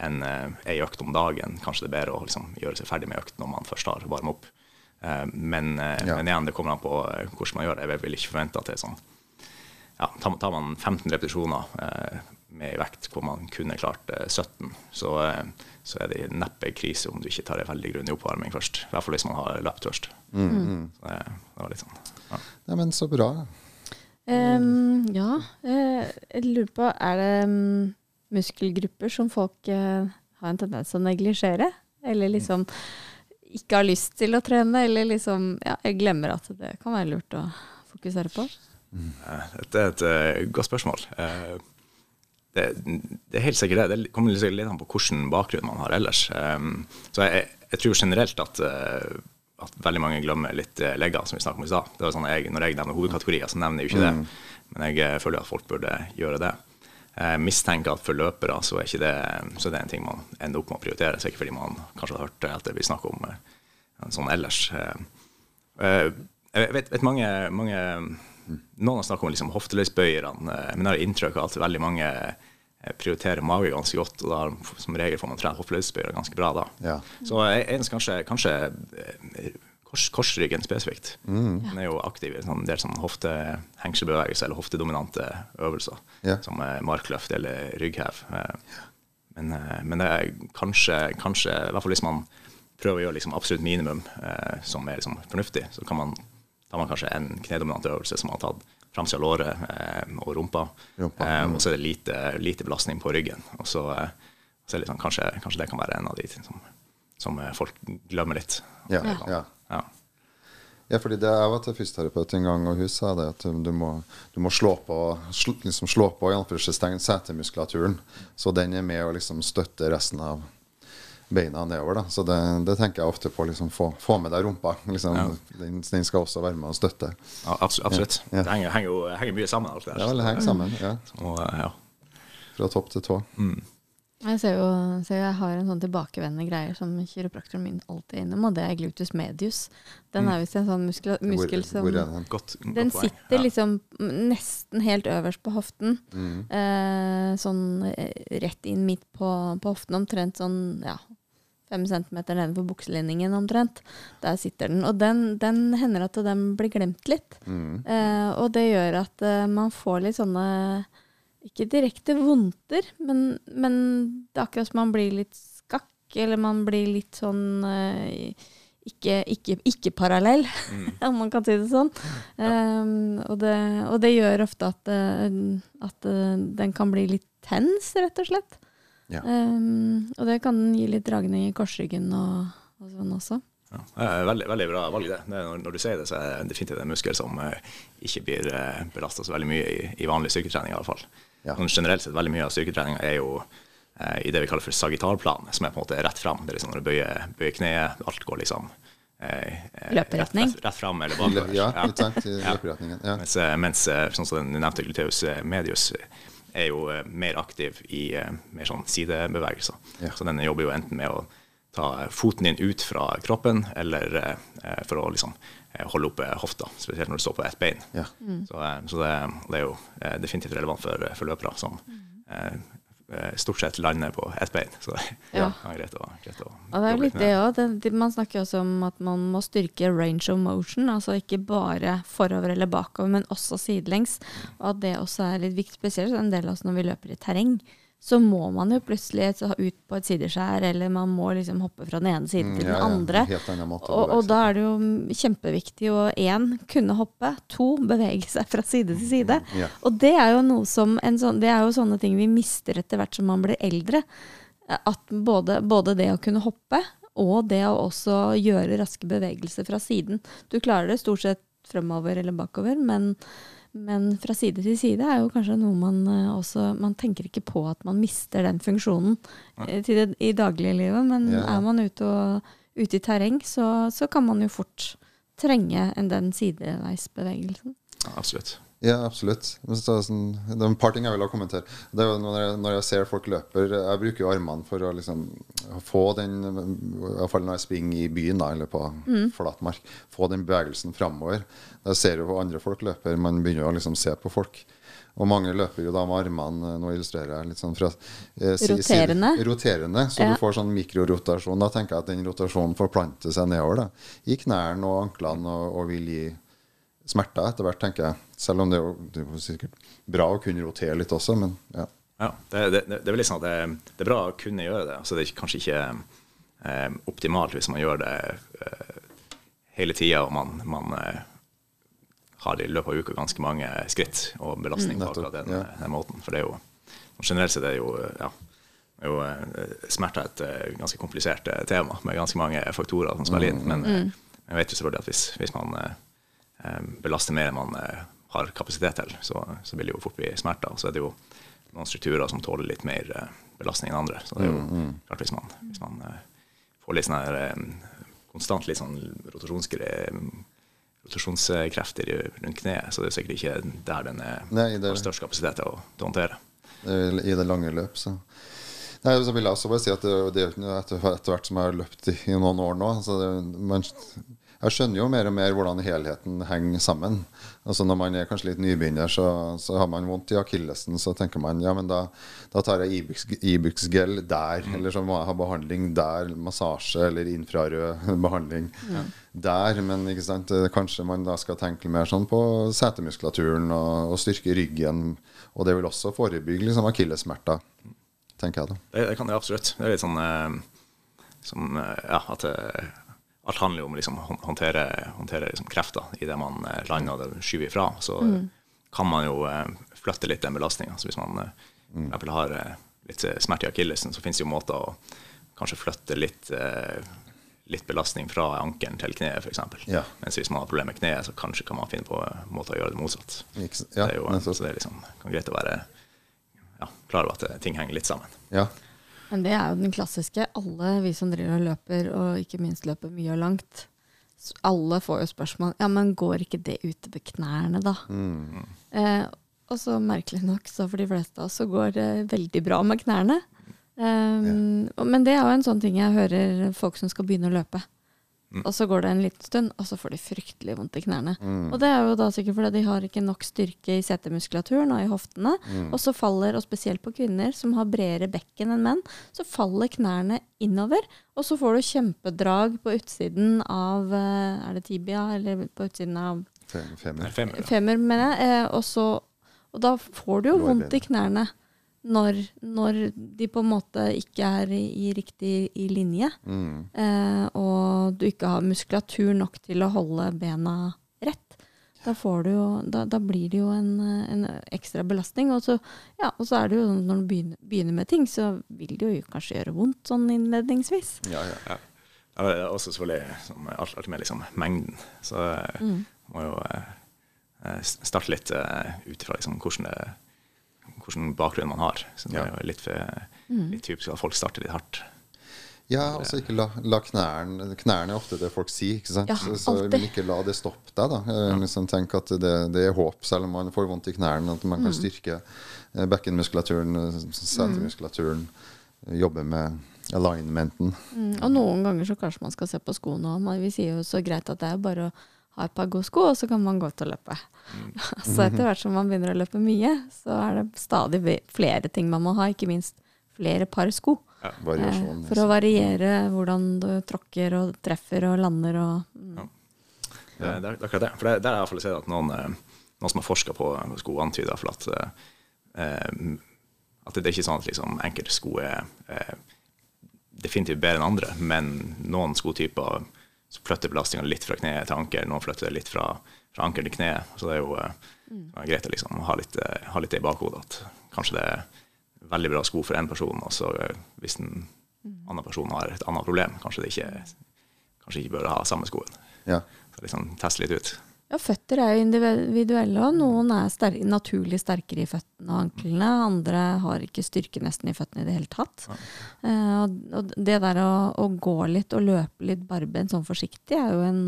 en, eh, ei økt om dagen. Kanskje det er bedre å liksom, gjøre seg ferdig med økt når man først har varmet opp. Eh, Men, eh, Ja. men igjen, det kommer an på eh, hvordan man gjør det. Jeg vil ikke forvente at det er sånn ja, tar, man 15 repetisjoner med vekt hvor man kunne klart eh, 17, så, så er det neppe krise om du ikke tar en veldig grundig oppvarming først. I hvert fall hvis man har løpt først. Mm, Så det, det var litt sånn. Ja. Nei, men så bra. Um, ja, eh, jeg lurer på, er det mm, muskelgrupper som folk har en tendens til å neglisjere? Eller liksom ikke har lyst til å trene, eller liksom ja, jeg glemmer at det kan være lurt å fokusere på? Eh, Dette er et eh, godt spørsmål. Eh, det, det er helt sikkert det. Det kommer litt an på hvilken bakgrunn man har ellers. Så jeg, jeg tror generelt at, at veldig mange glemmer litt legger, som vi snakket om i stad. Sånn når jeg nevner hovedkategorier, så nevner jeg jo ikke det. Men jeg føler at folk burde gjøre det. Mistenker at for løpere så er det, så er det en ting man ender opp med å prioritere. Så ikke fordi man kanskje har hørt at det blir snakk om eh, sånn ellers. Eh, eh, jeg vet, vet mange, mange, Noen har snakket om liksom hofteløsbøyerne, men jeg har inntrykk av at veldig mange prioriterer mage ganske godt, og da som regel får man trent hofteløsbøyere ganske bra da. Ja. Så jeg jeg, kanskje, kanskje kors, korsryggen spesifikt. Den er jo aktiv i en del sånn hoftehengselbevegelse eller hoftedominante øvelser, yeah. som eh, markløft eller rygghev. Eh, Men, eh, men det er kanskje, kanskje, i hvert fall hvis man prøver å gjøre liksom absolutt minimum eh, som er liksom fornuftig, så kan man, tar man kanskje en knedominant øvelse som har tatt framsida av låret eh, og rumpa, Rumpa, eh, og så er det lite, lite belastning på ryggen. Og så, eh, så er det liksom, kanskje, kanskje det kan være en av de tingene som, som folk glemmer litt. Ja, ja. Ja. Ja, fordi det, Jeg var til fysioterapeut en gang, og hun sa det at du må, du må slå på sl, liksom slå på setemuskulaturen, så den er med å liksom støtte resten av beina nedover. da. Så det, det tenker jeg ofte på. liksom Få, få med deg rumpa. liksom den, den skal også være med å støtte. Ja, absolutt. Ja. Det henger, henger henger mye sammen, alt det der. Ja, det henger sammen. ja. Og, ja. Fra topp til tå. Jeg ser jo, ser jo jeg har en sånn tilbakevendende greie som kiropraktoren min alltid er innom, og det er gluteus medius. Den er visst en sånn muskel, muskel som hvor hvor den? Godt, godt Den sitter Ja. liksom nesten helt øverst på hoften. Eh, sånn eh, rett inn midt på, på hoften, omtrent sånn ja, fem centimeter nedenfor bukselinningen omtrent. Der sitter den. Og den, den hender at den blir glemt litt. Eh, og det gjør at eh, man får litt sånne ikke direkte vondter, men, men det er akkurat som man blir litt skakk, eller man blir litt sånn eh, ikke, ikke, ikke parallell, om man kan si det sånn. Um, og, det, og det gjør ofte at, eh, at eh, den kan bli litt tens, rett og slett. Ja. Um, og det kan gi litt dragning i korsryggen og, og sånn også. Ja, er veldig, veldig bra valg, det. det når, når du sier det, så er det definitivt en muskel som eh, ikke blir uh, belasta så veldig mye i, i vanlig styrketrening, i hvert fall. Ja. Sånn generelt sett, veldig mye av styrketreninga er jo eh, i det vi kaller for sagittalplan, som er på en måte rett fram. Det er liksom når du bøyer, bøyer kneet, alt går liksom eh, eh, Løperetning. Rett, rett, rett fram eller bakover. Ja, Ja. sant? I Ja. løperetningen. Ja. Mens, eh, mens eh, sånn som den nevnte gluteus eh, medius eh, er jo eh, mer aktiv i eh, mer sånn sidebevegelser. Ja. Så den jobber jo enten med å ta eh, foten din ut fra kroppen, eller eh, for å liksom eh, holde oppe hofta, spesielt når du står på ett bein. Ja. Så, eh, så det, det er jo definitivt relevant for, for løpere som mm. eh, stort sett lander på ett bein. Så det Ja. er greit å, greit å ja, det er jo litt det òg. Man snakker også om at man må styrke range of motion. Altså ikke bare forover eller bakover, men også sidelengs. Og at det også er litt viktig, spesielt en del av oss når vi løper i terreng. Så må man jo plutselig ut på et sideskjær, eller man må liksom hoppe fra den ene siden til Mm, Ja, den ja. andre. Ja, måte Og, og da er det jo kjempeviktig å én kunne hoppe, to bevege seg fra side til side. Ja. Og det er jo noe som en sånn, det er jo sånne ting vi mister etter hvert som man blir eldre. At både, både det å kunne hoppe og det å også gjøre raske bevegelser fra siden. Du klarer det stort sett fremover eller bakover, men, men fra side til side er jo kanskje noe man eh, også Man tenker ikke på at man mister den funksjonen eh, det, i dagliglivet, men Ja. er man ute, og, ute i terreng, så, så kan man jo fort trenge en den sideveisbevegelsen. Ja, absolutt. Ja, absolutt. Sånn, det er en par ting jeg vil ha kommentert. Det er jo når jeg, når jeg ser folk løper Jeg bruker jo armene for å liksom få den I hvert fall når jeg springer i byen da, eller på flatmark. Få den bevegelsen framover. Da ser jo andre folk løper. Man begynner å liksom se på folk. Og mange løper jo da med armene Nå illustrerer jeg litt sånn fra eh, si- si- Roterende. roterende, så Ja. du får sånn mikrorotasjon. Da tenker jeg at den rotasjonen forplanter seg nedover da, i knærne og anklene og, og vil gi smerter etter hvert, tenker jeg. Selv om det er jo, det er sikkert bra å kunne rotere litt også, men ja. Ja, det, det, det, er vel liksom at det, det er bra å kunne gjøre det. Altså det er kanskje ikke eh, optimalt hvis man gjør det eh, hele tida og man, man eh, har i løpet av uka ganske mange skritt og belastning på akkurat den, ja. den måten. For det er jo generelt sett er det jo, ja, er jo eh, smerter et eh, ganske komplisert eh, tema med ganske mange faktorer som spiller inn. Men eh, jeg vet jo selvfølgelig at hvis, hvis man eh, eh, belaster mer enn man eh, har kapasitet til, så, så vil det jo fort bli smerter. Så er det jo noen strukturer som tåler litt mer eh, belastning enn andre. Så det er jo klart hvis man, hvis man eh, får litt sånn her eh, konstant litt sånn rotasjonskrefter rundt kneet, så det er sikkert ikke der den er, Nei, det- har størst kapasitet til å, til å håndtere. eh, i det lange løp. Så. Nei, så vil jeg også bare si at det, det er jo ikke etter, hvert som jeg har løpt i, i noen år nå så det, man, Jeg skjønner jo mer og mer hvordan helheten henger sammen. Altså Når man er kanskje litt nybegynner, så, så har man vondt i akillesen. Så tenker man ja, men da, da tar jeg Ibux-gel der. Mm. Eller så må jeg ha behandling der. Massasje eller infrarød behandling der. Men ikke sant, eh, kanskje man da skal tenke mer sånn på setemuskulaturen og, og styrke ryggen. Og det vil også forebygge liksom, akillessmerter, tenker jeg da. Det, det kan det absolutt. Det er litt sånn eh, som eh, Ja, at eh, alt handler jo om å liksom, håndtere, håndtere liksom, krefter i det man eh, lander og det skyver ifra. Så kan man jo eh, flytte litt den belastninga. Så hvis man eh, for har eh, litt eh, smerte i akillesen, så finnes det jo måter å kanskje flytte litt eh, litt belastning fra ankelen til kneet, f.eks. Ja. Mens hvis man har problemer med kneet, så kanskje kan man finne på eh, måter å gjøre det motsatt. Ja, det er jo, så det er liksom, kan greit å være ja, klar over at eh, ting henger litt sammen. Ja. Men det er jo den klassiske. Alle vi som driver og løper, og ikke minst løper mye og langt, alle får jo spørsmål Ja, men går ikke det ute ved knærne, da? Mm. Eh, og så merkelig nok, så for de fleste av oss så går det veldig bra med knærne. Um, ja. Men det er jo en sånn ting jeg hører folk som skal begynne å løpe. Og så går det en liten stund, og så får de fryktelig vondt i knærne. Og det er jo da sikkert fordi de har ikke nok styrke i setemuskulaturen og i hoftene. Og så faller, og spesielt på kvinner som har bredere bekken enn menn, så faller knærne innover. Og så får du kjempedrag på utsiden av eh, Er det tibia, eller på utsiden av Femmer, femmer. Femmer, mener jeg. Eh, og, så, og da får du jo vondt i knærne når, når de på en måte ikke er i, riktig i linje. Mm. Eh, og du ikke har muskulatur nok til å holde bena rett. Da, får du jo, da, da blir det jo en, en ekstra belastning. Og så, ja, og så er det jo sånn når du begynner, begynner med ting, så vil det jo kanskje gjøre vondt sånn innledningsvis. Ja, ja. Ja. Ja, det er også selvfølgelig som alt, med liksom, mengden. Så eh, Mm. må jo eh, eh, starte litt eh, ut ifra liksom, hvordan, det, hvordan bakgrunn man har. Så det Ja. er jo litt, for, Mm. litt typisk at folk starter litt hardt. Ja, altså ikke la, la knærne Knærne er ofte det folk sier, ikke sant? Ja, så, så alltid. ikke la det stoppe deg, da. Eh, Liksom Tenk at det, det er håp, selv om man får vondt i knærne, at man Mm. kan styrke eh, bekkenmuskulaturen, eh, setemuskulaturen, jobbe med alignmenten. Mm, og noen ganger så kanskje man skal se på skoene òg. Men Vi sier jo så greit at det er bare å ha et par gode sko, og så kan man gå ut og løpe. så etter hvert som man begynner å løpe mye, så er det stadig flere ting man må ha, ikke minst flere par sko. Ja, Eh, for å variere hvordan du tråkker og treffer og lander og mm. Det, det, er akkurat det. For det, der har jeg i hvert fall sett at noen, eh, noen som har forska på sko, antyder for at, eh, eh, at det er ikke sånn at liksom, enkelte sko er eh, definitivt bedre enn andre, men noen skotyper så flytter belastninga litt fra kne til anker, noen flytter det litt fra, fra ankel til kne. Så det er jo eh, er greit å liksom, ha, litt, eh, ha litt det i bakhodet at kanskje det er veldig bra sko for én person, og så eh, hvis en annen person har et annet problem, kanskje det ikke, kanskje ikke bør ha samme skoen. Ja. Så liksom teste litt ut. Ja, føtter er jo individuelle, og noen er sterk, naturlig sterkere i føttene og anklene. Andre har ikke styrke nesten i føttene i det hele tatt. Eh, og, og det der å, å gå litt og løpe litt barbent sånn forsiktig er jo en,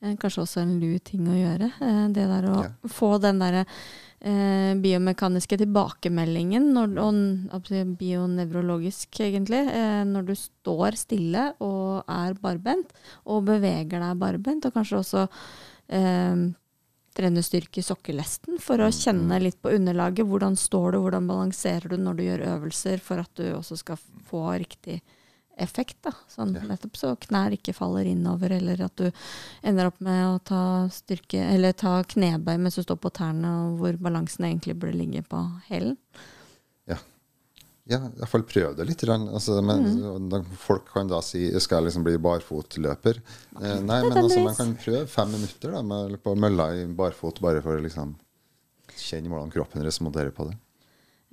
en, kanskje også en lu ting å gjøre. Uh, det der å Ja. få den derre uh, biomekaniske tilbakemeldingen, når, og bionevrologisk egentlig, eh, når du står stille og er barbent, og beveger deg barbent, og kanskje også eh, trene styrke i sokkelesten for å kjenne litt på underlaget. Hvordan står du, hvordan balanserer du når du gjør øvelser, for at du også skal få riktig effekt. Da. Sånn, Ja. Nettopp så knær ikke faller innover, eller at du ender opp med å ta styrke, eller ta knebøy mens du står på tærne, og hvor balansen egentlig burde ligge på hælen. Ja, i hvert fall prøv det litt. Altså, men, Mm. folk kan da si skal jeg liksom bli barfotløper. Eh, nei, men altså, man kan prøve fem minutter da, med, på mølla i barfot, bare for å liksom kjenne hvordan kroppen responderer på det.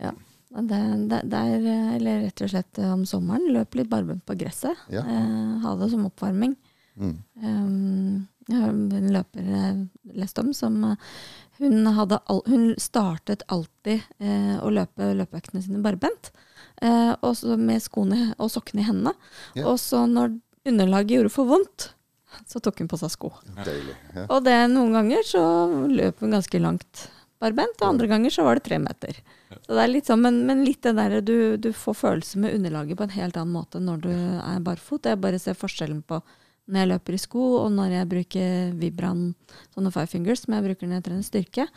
Ja. Det, det, er, eh, eller rett og slett eh, om sommeren, løp litt barbent på gresset. Ja. Eh, ha det som oppvarming. Mm. Um, en løper jeg leste om som eh, hun, all, hun startet alltid eh, å løpe løpeøktene sine barbent. Eh, og så med skoene og sokkene i hendene. Ja. Og så når underlaget gjorde for vondt, så tok hun på seg sko. Deilig. Ja. Og det noen ganger så løp hun ganske langt barbent, og andre ganger så var det tre meter. Så Så det er litt sånn, men, men litt det derre du, du får følelse med underlaget på en helt annen måte når du er barfot. Jeg bare ser forskjellen på når jeg løper i sko, og når jeg bruker Vibran, sånne five fingers, som jeg bruker når jeg trener styrke.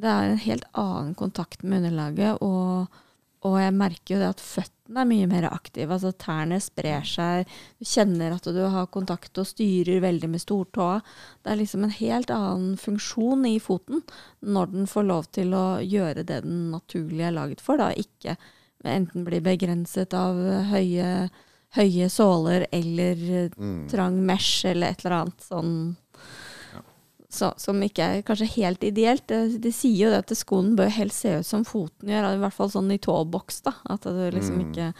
Det er en helt annen kontakt med underlaget, og, og jeg merker jo det at føttene er mye mer aktive. Altså tærne sprer seg, du kjenner at du har kontakt og styrer veldig med stortåa. Det er liksom en helt annen funksjon i foten når den får lov til å gjøre det den naturlig er laget for, da ikke enten bli begrenset av høye høye såler eller Mm. trang mesh eller et eller annet sånn så, som ikke er kanskje helt ideelt. Det, de sier jo det at skoen bør helst se ut som foten gjør, i hvert fall sånn i tåboks. da, At du liksom Mm. ikke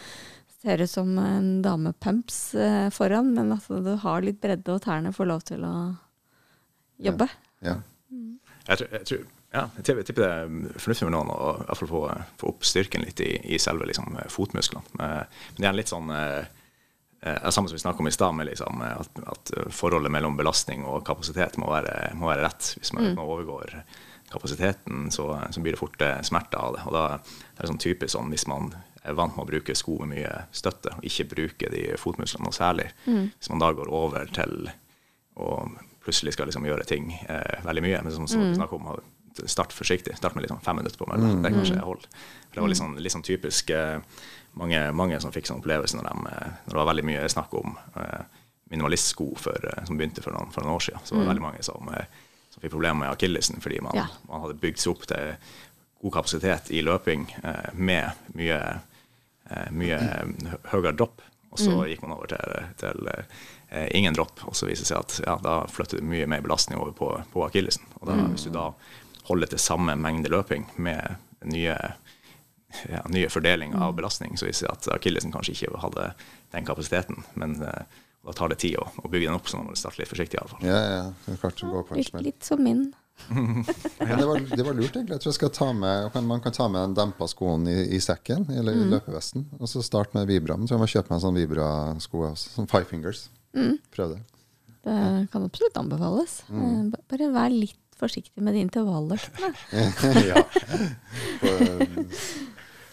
ser ut som en damepumps eh, foran, men at du har litt bredde og tærne får lov til å jobbe. Ja. Jeg tror, jeg tror ja, jeg tipper, det er fornuftig med noen å få, få opp styrken litt i, i selve liksom, fotmusklene. Men det er litt sånn eh, eh, Samme som vi snakket om i stad, med liksom, eh, at, at forholdet mellom belastning og kapasitet må være, må være rett. Hvis man, man overgår kapasiteten, så, så blir det fort eh, smerter av det. Og da er det sånn typisk sånn hvis man er vant med å bruke sko med mye støtte, og ikke bruke de fotmusklene noe særlig. Hvis man da går over til å plutselig skal liksom gjøre ting eh, veldig mye, men som, som vi snakker om, start forsiktig. Start med liksom fem minutter på mellom. Det kanskje holder. For det var litt sånn, litt sånn typisk eh, mange, mange som fikk sånn opplevelse når, de, eh, når det var veldig mye snakk om eh, minimalistsko for, eh, som begynte for noen, for noen år siden. Så var det veldig mange som, som fikk problemer med akillesen fordi man, Ja. man hadde bygd seg opp til god kapasitet i løping eh, med mye, eh, mye høyere dropp. Og så gikk man over til, til eh, ingen dropp, og så viser det seg at ja, da flytter du mye mer belastning over på, på akillesen. Og da, hvis du da holder til samme mengde løping med nye, ja, nye fordeling av belastning, så vi ser at akillesen kanskje ikke hadde den kapasiteten. Men eh, da tar det tid å, å bygge den opp, så man må starte litt forsiktig iallfall. Ja, ja, det er klart å går på en smell. litt som min. ja. det var, det var lurt, egentlig. Jeg tror jeg skal ta med, man kan ta med den dempa skoen i, i sekken, eller i løpevesten, og så starte med Vibra. Så jeg må kjøpe meg en sånn Vibra-sko også, sånn Five Fingers. Prøv det. Det kan absolutt anbefales. Mm. Bare vær litt forsiktig med de intervalløktene. ja. På,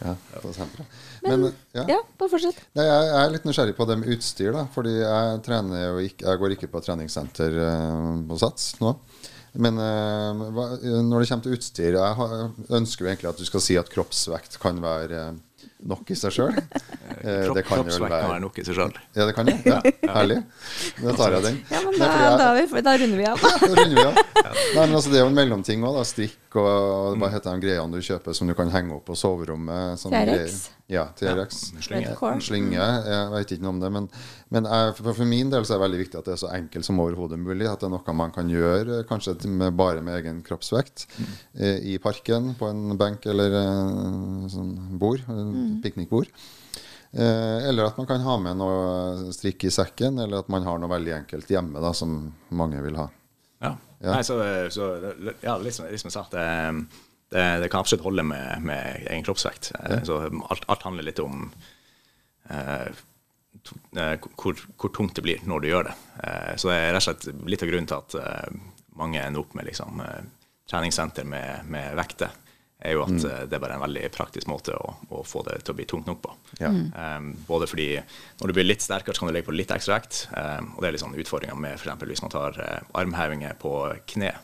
ja, på senteret. Men, ja. Ja, bare fortsett. Nei, jeg jeg er litt nysgjerrig på det med utstyr, da. Fordi jeg ikke Jeg går ikke på treningssenter eh, på Sats nå. Men eh, hva, når det kommer til utstyr Jeg har, ønsker jo egentlig at du skal si at kroppsvekt kan være eh, nok i seg sjøl. Kropp, er kroppsvekt kan være være nok i seg sjøl. Ja, det kan det? Ja, herlig. Da tar jeg den. Ja, men da, jeg- da, er vi, da runder vi av. da runder vi av. Nei, men altså, det er jo en mellomting òg. Strikk og hva heter de greiene du kjøper som du kan henge opp på soverommet. sånne TRX? greier. Ja, TRX. Ja, slynge. Slynge. Jeg vet ikke noe om det. Men, men jeg, for, for min del så er det veldig viktig at det er så enkelt som overhodet mulig. At det er noe man kan gjøre kanskje med, bare med egen kroppsvekt. Eh, I parken, på en benk eller eh, sånn bord. Mm. Piknikbord. Eh, eller at man kan ha med noe strikk i sekken, eller at man har noe veldig enkelt hjemme da, som mange vil ha. Ja. Ja. Nei, så, så ja, litt som, litt jeg sa, det, det, det kan absolutt holde med, med egen kroppsvekt. Ja. Så alt, alt handler litt om eh, eh, hvor, hvor tungt det blir når du gjør det. Eh, så det er rett og slett litt av grunnen til at eh, mange ender opp med liksom, eh, treningssenter med, med vekter. Er jo at mm. det er bare en veldig praktisk måte å, å få det til å bli tungt nok på. Ja. Um, både fordi når du blir litt sterkere, så kan du legge på litt ekstra vekt. Um, og det er litt sånn utfordringer med f.eks. hvis man tar uh, armhevinger på kne,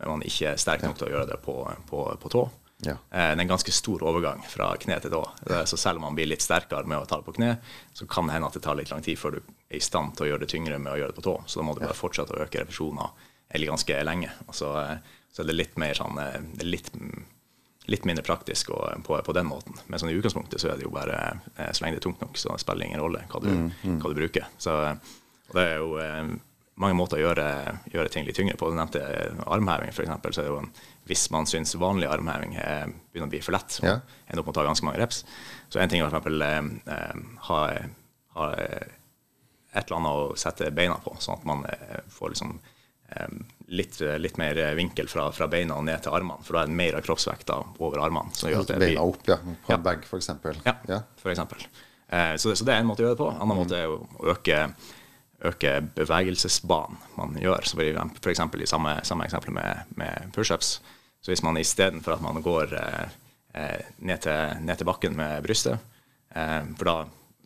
men man ikke er sterk nok til å gjøre det på, på, på tå. Ja. Eh, det er en ganske stor overgang fra kne til tå. Eh, Så selv om man blir litt sterkere med å ta det på kne, så kan det hende at det tar litt lang tid før du er i stand til å gjøre det tyngre med å gjøre det på tå. Så da må du bare fortsette å øke repetisjoner eller ganske lenge. Og så, eh, så er det litt mer sånn eh, det er litt, litt mindre praktisk og, på, på den måten. Men sånn i utgangspunktet så er det jo bare eh, så lenge det er tungt nok, så det spiller ingen rolle hva du, hva du bruker. Så eh, det er jo eh, mange måter å gjøre, gjøre ting litt tyngre på. Du nevnte armheving, f.eks. Så er det jo en, hvis man syns vanlig armheving er, begynner å bli for lett, og Ja. ender opp med å ta ganske mange reps, så en ting er f.eks. Eh, eh, ha, ha eh, et eller annet å sette beina på, sånn at man eh, får liksom eh, litt, litt mer vinkel fra, fra beina og ned til armene, for da er det mer av kroppsvekta over armene. Som gjør at det blir, Beina opp, ja. På Ja. bag, f.eks. ja, for eksempel. Eh, så, så det er en måte å gjøre det på. En annen måte er å øke, øke bevegelsesbanen man gjør. Eksempel i samme, samme eksempel med, med pushups. Så hvis man istedenfor at man går eh, eh, ned, til, ned til bakken med brystet. Eh, for da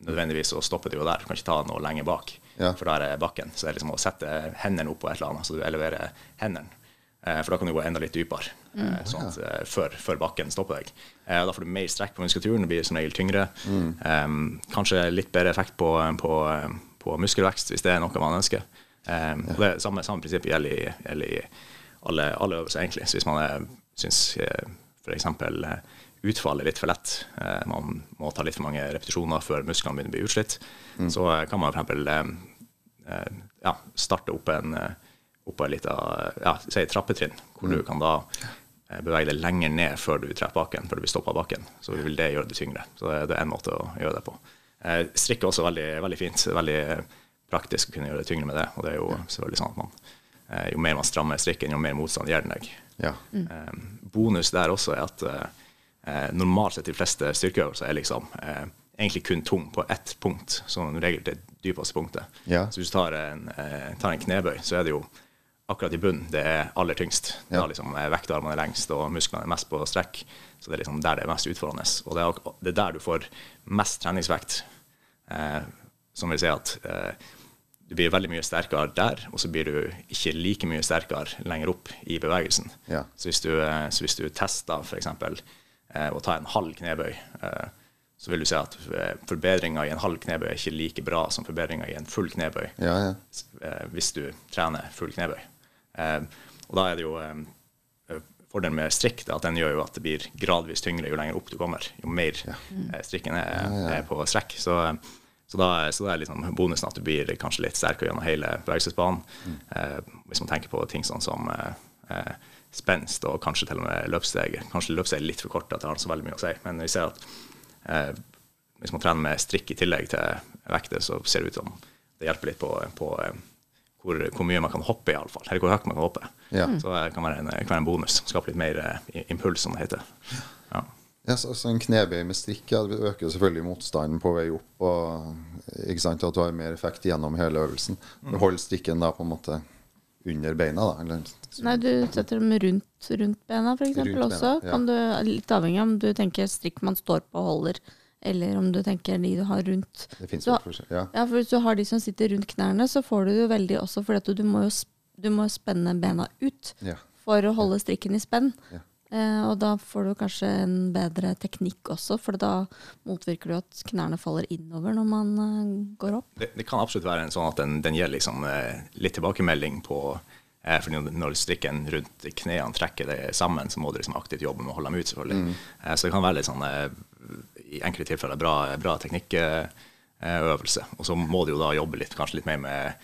nødvendigvis så stopper det jo der. Du kan ikke ta noe lenger bak, Ja. for da er bakken. Så det er liksom å sette hendene opp på et eller annet, så du eleverer hendene. Eh, For da kan du gå enda litt dypere, mm. sånn at, eh, før, før bakken stopper deg. Eh, Da får du mer strekk på muskulaturen, det blir som regel tyngre. Eh, Kanskje litt bedre effekt på, på, på muskelvekst, hvis det er noe man ønsker. Eh, og det samme, samme prinsipp gjelder i, gjelder i alle, alle øvelser, egentlig. Så hvis man syns f.eks. utfall er litt for lett, eh, man må ta litt for mange repetisjoner før musklene begynner å bli utslitt, så eh, kan man f.eks. Eh, ja, starte opp en eh, opp en liten ja, si trappetrinn, hvor du kan da eh, bevege deg lenger ned før du treffer bakken, før du blir stoppa av bakken. Så vil det gjøre det tyngre. Så det, det er en måte å gjøre det på. Eh, strikk er også veldig, veldig fint. Veldig praktisk å kunne gjøre det tyngre med det. Og det er jo selvfølgelig sånn at man eh, jo mer man strammer strikken, jo mer motstand gir den deg. Ja. Eh, bonus der også er at eh, normalt sett de fleste styrkeøvelser er liksom eh, egentlig kun tung på ett punkt, som regel det dypeste punktet. Ja. Så hvis du tar en, eh, tar en knebøy, så er det jo akkurat i bunnen det er aller tyngst. Ja. Da liksom er vektarmene er lengst og musklene er mest på strekk. Så det er liksom der det er mest utfordrende. Og det er, det er der du får mest treningsvekt. Eh, som vil si at eh, du blir veldig mye sterkere der, og så blir du ikke like mye sterkere lenger opp i bevegelsen. Ja. Så hvis du, eh, så hvis du tester f.eks. Eh, å ta en halv knebøy, eh, så vil du se at eh, forbedringa i en halv knebøy er ikke like bra som forbedringa i en full knebøy Ja, ja. eh, hvis du trener full knebøy. Eh, og da er det jo Fordelen med strikk at den gjør jo at det blir gradvis tyngre jo lenger opp du kommer. Jo mer ja. strikken er, er på strekk. Så, så, da, så da er liksom bonusen at du blir kanskje litt sterkere gjennom hele bevegelsesbanen. Mm. hvis man tenker på ting sånn som spenst og kanskje til og med løpssteg. Kanskje løpssteg er litt for kort at det har så veldig mye å si. Men vi ser at eh, hvis man trener med strikk i tillegg til vekter, så ser det ut som det hjelper litt på, på eh, hvor, hvor mye man kan hoppe, iallfall. Eller hvor høyt man kan hoppe. Ja. Så det kan være en, kan være en bonus. Skape litt mer eh, impuls, som det heter. Ja. Ja, så, så En knebøy med strikk ja, det øker selvfølgelig motstanden på vei opp. og ikke sant, At du har mer effekt gjennom hele øvelsen. Du holder strikken da på en måte under beina. da, eller, Nei, du setter dem rundt, rundt bena, eksempel Rundt bena, også. ja. Kan du, litt avhengig av om du tenker strikk man står på og holder, eller om du tenker de du har rundt. Det finnes Så- forskjell. Ja. Ja, for hvis du har de som sitter rundt knærne, så får du jo veldig også fordi at du, du må jo du må spenne bena ut Ja. for å holde strikken i spenn. Eh, og da får du kanskje en bedre teknikk også, for da motvirker du at knærne faller innover når man eh, går opp. Det, det kan absolutt være en sånn at den, den gir liksom, eh, litt tilbakemelding på eh, for når- strikken rundt knærne trekker det sammen, så må du liksom aktivt jobbe med å holde dem ut. selvfølgelig. Eh, så det kan være litt sånn, eh, i enkelte tilfeller bra, bra teknikkøvelse. Og så må du jo da jobbe litt, kanskje litt mer med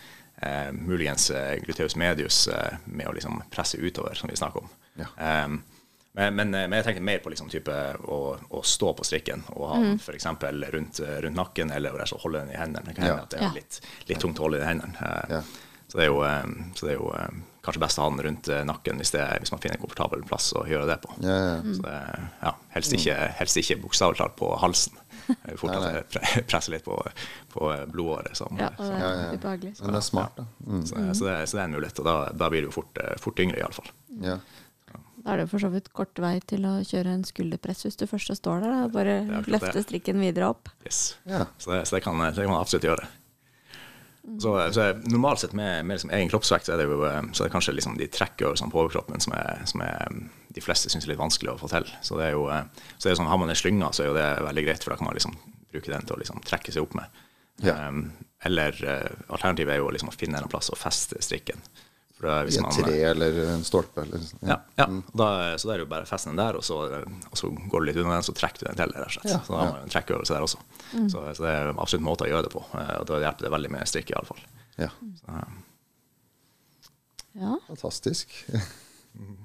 eh, muligens gluteus medius, eh, med å liksom presse utover, som vi snakker om. Ja. Um, men, men, men jeg tenker mer på liksom type å, å stå på strikken og ha den f.eks. Rundt, rundt nakken, eller å holde den i hendene. Det kan hende Ja. at det er litt, litt tungt å holde den i hendene. Eh, Ja. Så det er jo, eh, så det er jo eh, kanskje best å ha den rundt eh, nakken hvis, det, hvis man finner en komfortabel plass å gjøre det på. Ja, ja. Så det, ja, helst ikke, helst ikke bokstavelig talt på halsen. Fort Nei, at nei. det pre- presser litt på, på blodåret. Som, Ja, og det er ubehagelig. Men det er smart, da. Mm. så, så, det, så det er en mulighet, og da, da blir det jo fort, eh, fort yngre, iallfall. Ja. Da er det for så vidt kort vei til å kjøre en skulderpress hvis du først står der. Da. Bare løfte strikken videre opp. Yes. Ja. Så, det, så det, kan, det kan man absolutt gjøre. Så, så Normalt sett med, med liksom egen kroppsvekt så er det jo eh, så er det kanskje liksom de trekkøvelsene på overkroppen som, er, som er, de fleste syns er litt vanskelig å få til. Så det er jo, eh, så er sånn, Har man en slynge, så er jo det veldig greit, for da kan man liksom bruke den til å liksom trekke seg opp med. Ja. Um, eller uh, alternativet er jo liksom å finne en plass å feste strikken. For I et man, tre eller en stolpe. Eller, ja, ja. Da, så da er det jo bare å feste den der, og så, og så går du litt unna den, så trekker du den til. rett og slett. Ja, Så da har man en trekkøvelse der også. Så, så det er absolutt en måte å gjøre det på. eh, Og da hjelper det veldig med strikk, iallfall. Ja. Ja. Fantastisk.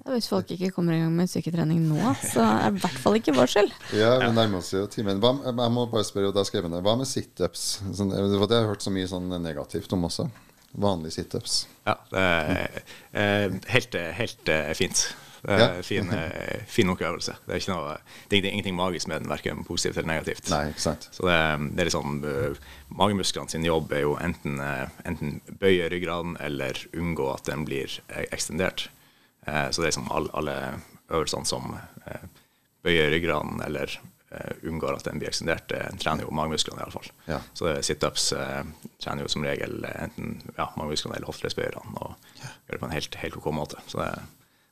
Hvis folk ikke kommer i gang med styrketrening nå, så er det i hvert fall ikke vår skyld. Ja, vi nærmer oss jo timen. Hva, jeg må bare spørre, og da skrev jeg ned, hva med situps? Sånn, det har jeg hørt så mye sånn negativt om også. Vanlige situps. Ja, det er eh, helt, helt eh, fint. Det er Ja. fin, eh, fin nok øvelse. Det er, noe, det er ingenting magisk med den, verken positivt eller negativt. Nei, ikke sant? Så det, det er liksom Magemusklene sin jobb er jo enten, enten bøye ryggraden eller unngå at den blir ekstendert. Så det er liksom alle, alle øvelsene som bøyer ryggraden eller unngår at den blir ekstendert det trener jo magemusklene iallfall. Ja. Så situps eh, trener jo som regel eh, enten ja, magemusklene eller hofteleddsbøyerne, og gjør det på en helt, helt ok måte. Så det,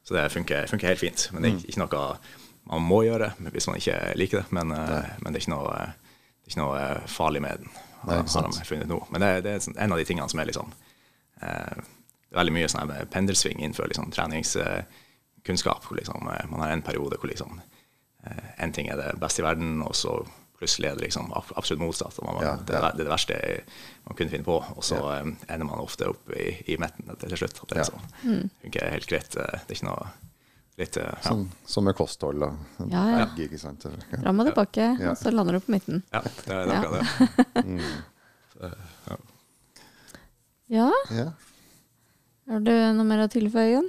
så det funker, funker helt fint. Men det er ikke, ikke noe man må gjøre hvis man ikke liker det, men, eh, men det er ikke noe, det er ikke noe eh, farlig med den, Nei, har, de funnet nå. Men det, det er sånn- en av de tingene som er liksom eh, veldig mye sånn pendelsving innenfor liksom, treningskunnskap. Liksom, eh, man har en periode hvor liksom, eh, en ting er det beste i verden, og så plutselig er det liksom absolutt motsatt. Og man, Ja, det, ja. er det, er det verste man kunne finne på, og så ja. ender man ofte opp i, i midten til slutt. Det Ja. er sånn, funker helt greit. eh, Det er ikke noe litt, eh, ja. Sånn, som med kosthold og Ja, ja. egg, ikke sant. Ja. Fram og tilbake, Ja. og så lander du på midten. ja, det er akkurat det. Ja, Ja. har du noe mer å tilføye, Jon?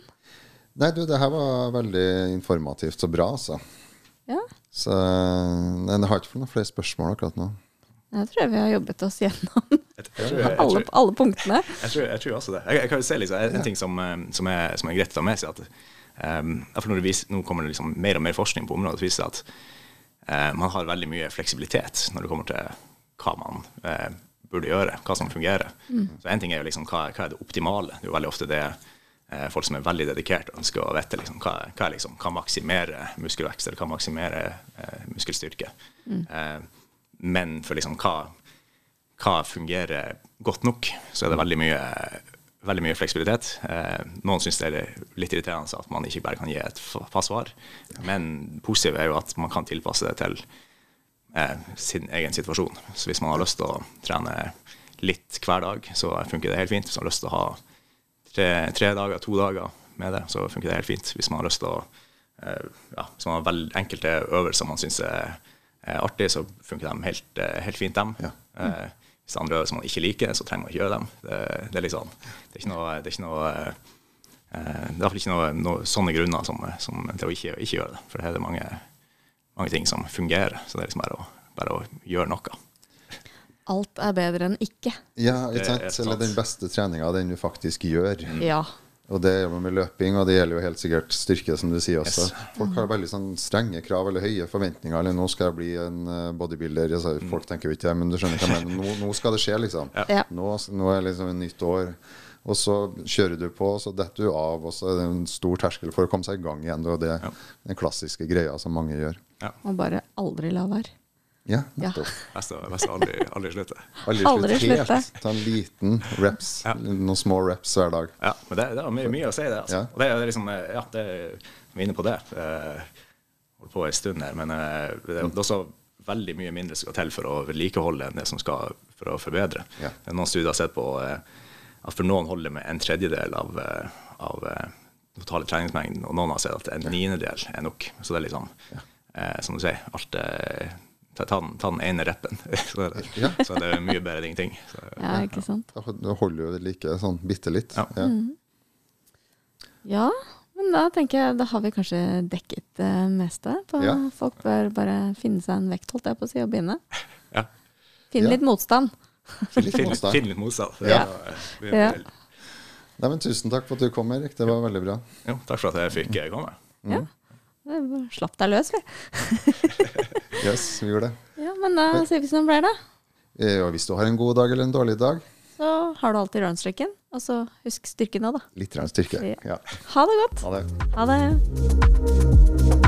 Nei, du, det her var veldig informativt og bra, altså. Ja, Så nei, jeg har ikke noen flere spørsmål akkurat nå. jeg tror vi har jobbet oss gjennom Jeg, jeg, tror, jeg, alle, alle punktene. jeg, tror, jeg tror også det. Jeg, jeg kan jo se liksom, en, en ting som, eh, som, er, som er greit å ta med seg, at um, når det viser, nå kommer det liksom mer og mer forskning på området som viser at uh, man har veldig mye fleksibilitet når det kommer til hva man uh, burde gjøre, hva som fungerer. Så en ting er jo liksom hva, hva er det optimale. Det er jo veldig ofte det eh, folk som er veldig dedikert og ønsker å vite liksom, hva, hva liksom, kan maksimere muskelvekst eller kan maksimere eh, muskelstyrke. Eh, men for liksom hva hva fungerer godt nok, så er det veldig mye, veldig mye fleksibilitet. Eh, noen syns det er litt irriterende at man ikke bare kan gi et fa- fast svar. Men positivt er jo at man kan tilpasse det til eh, sin egen situasjon. Så hvis man har lyst til å trene litt hver dag, så funker det helt fint. Hvis man har lyst til å ha tre, tre dager, to dager med det, så funker det helt fint. Hvis man har lyst til å eh, ja, Hvis man har vel enkelte øvelser man syns er, artig, så funker de helt, eh, helt fint, dem. Ja. Eh, hvis det er andre øvelser man ikke liker, så trenger man ikke gjøre dem. Det, det er sånn, det er ikke noe, det er ikke noe det er i hvert fall ikke noe, noe sånne grunner som, som til å ikke, ikke gjøre det. For det er mange, mange ting som fungerer, så det er liksom bare å, bare å gjøre noe. Alt er bedre enn ikke. Ja, ikke er sant? Eller den beste treninga, den du faktisk gjør. Ja. Og det gjelder med løping, og det gjelder jo helt sikkert styrke, som du sier også. Yes. Folk har veldig sånn strenge krav eller høye forventninger. Eller 'nå skal jeg bli en eh, bodybuilder'. Altså, folk tenker jo ikke det, men du skjønner hva jeg mener. Nå, nå skal det skje, liksom. Ja. Nå, nå er liksom et nytt år. Og så kjører du på, og så detter du av, og så er det en stor terskel for å komme seg i gang igjen. Og det er den klassiske greia som mange gjør. Ja. Og bare aldri la være. Ja, Ja. nettopp. Ja. best aldri, aldri slutte. Aldri, Aldri slutt slutte. helt. Ta en liten reps, Ja. noen små reps hver dag. Ja, men det, det er mye, mye å si, det. Altså. Ja. Og det er liksom, eh, ja, det, vi er inne på det. Jeg holdt på en stund her, men eh, det er er også veldig mye mindre som skal til for å vedlikeholde enn det som skal for å forbedre. Ja. Det er Noen studier har sett på eh, at for noen holder det med en tredjedel av, eh, av eh, totale treningsmengden, og noen har sett at en niendedel er nok. Så det er liksom, eh, som du sier, alt eh, ta, ta, den, ta den ene reppen, så, det, Ja. så er mye bedre enn ingenting. Så, Ja, ikke sant? Da da holder jo det like sånn bitte litt. Ja. Ja. Ja, men da tenker jeg da har vi kanskje dekket det meste. På, Ja. Folk bør bare finne seg en vekt, holdt jeg på å si, og begynne. ja. Finne Ja. litt motstand. Litt Finn, motstand. finn litt motstand. Det Ja. Ja. Nei, men tusen takk for at du kom, Erik. Det var veldig bra. Jo, takk for at jeg fikk komme. komme. Ja. Det Slapp deg løs, vi. Yes, vi gjorde det. Ja, men da sier vi som det blir, da. Ja, Og hvis du har en god dag eller en dårlig dag, Så har du alltid rundstrekken. Og så husk styrken òg, da. litt styrke. Ja. Ja. Ha det godt. Ha det. Ha det.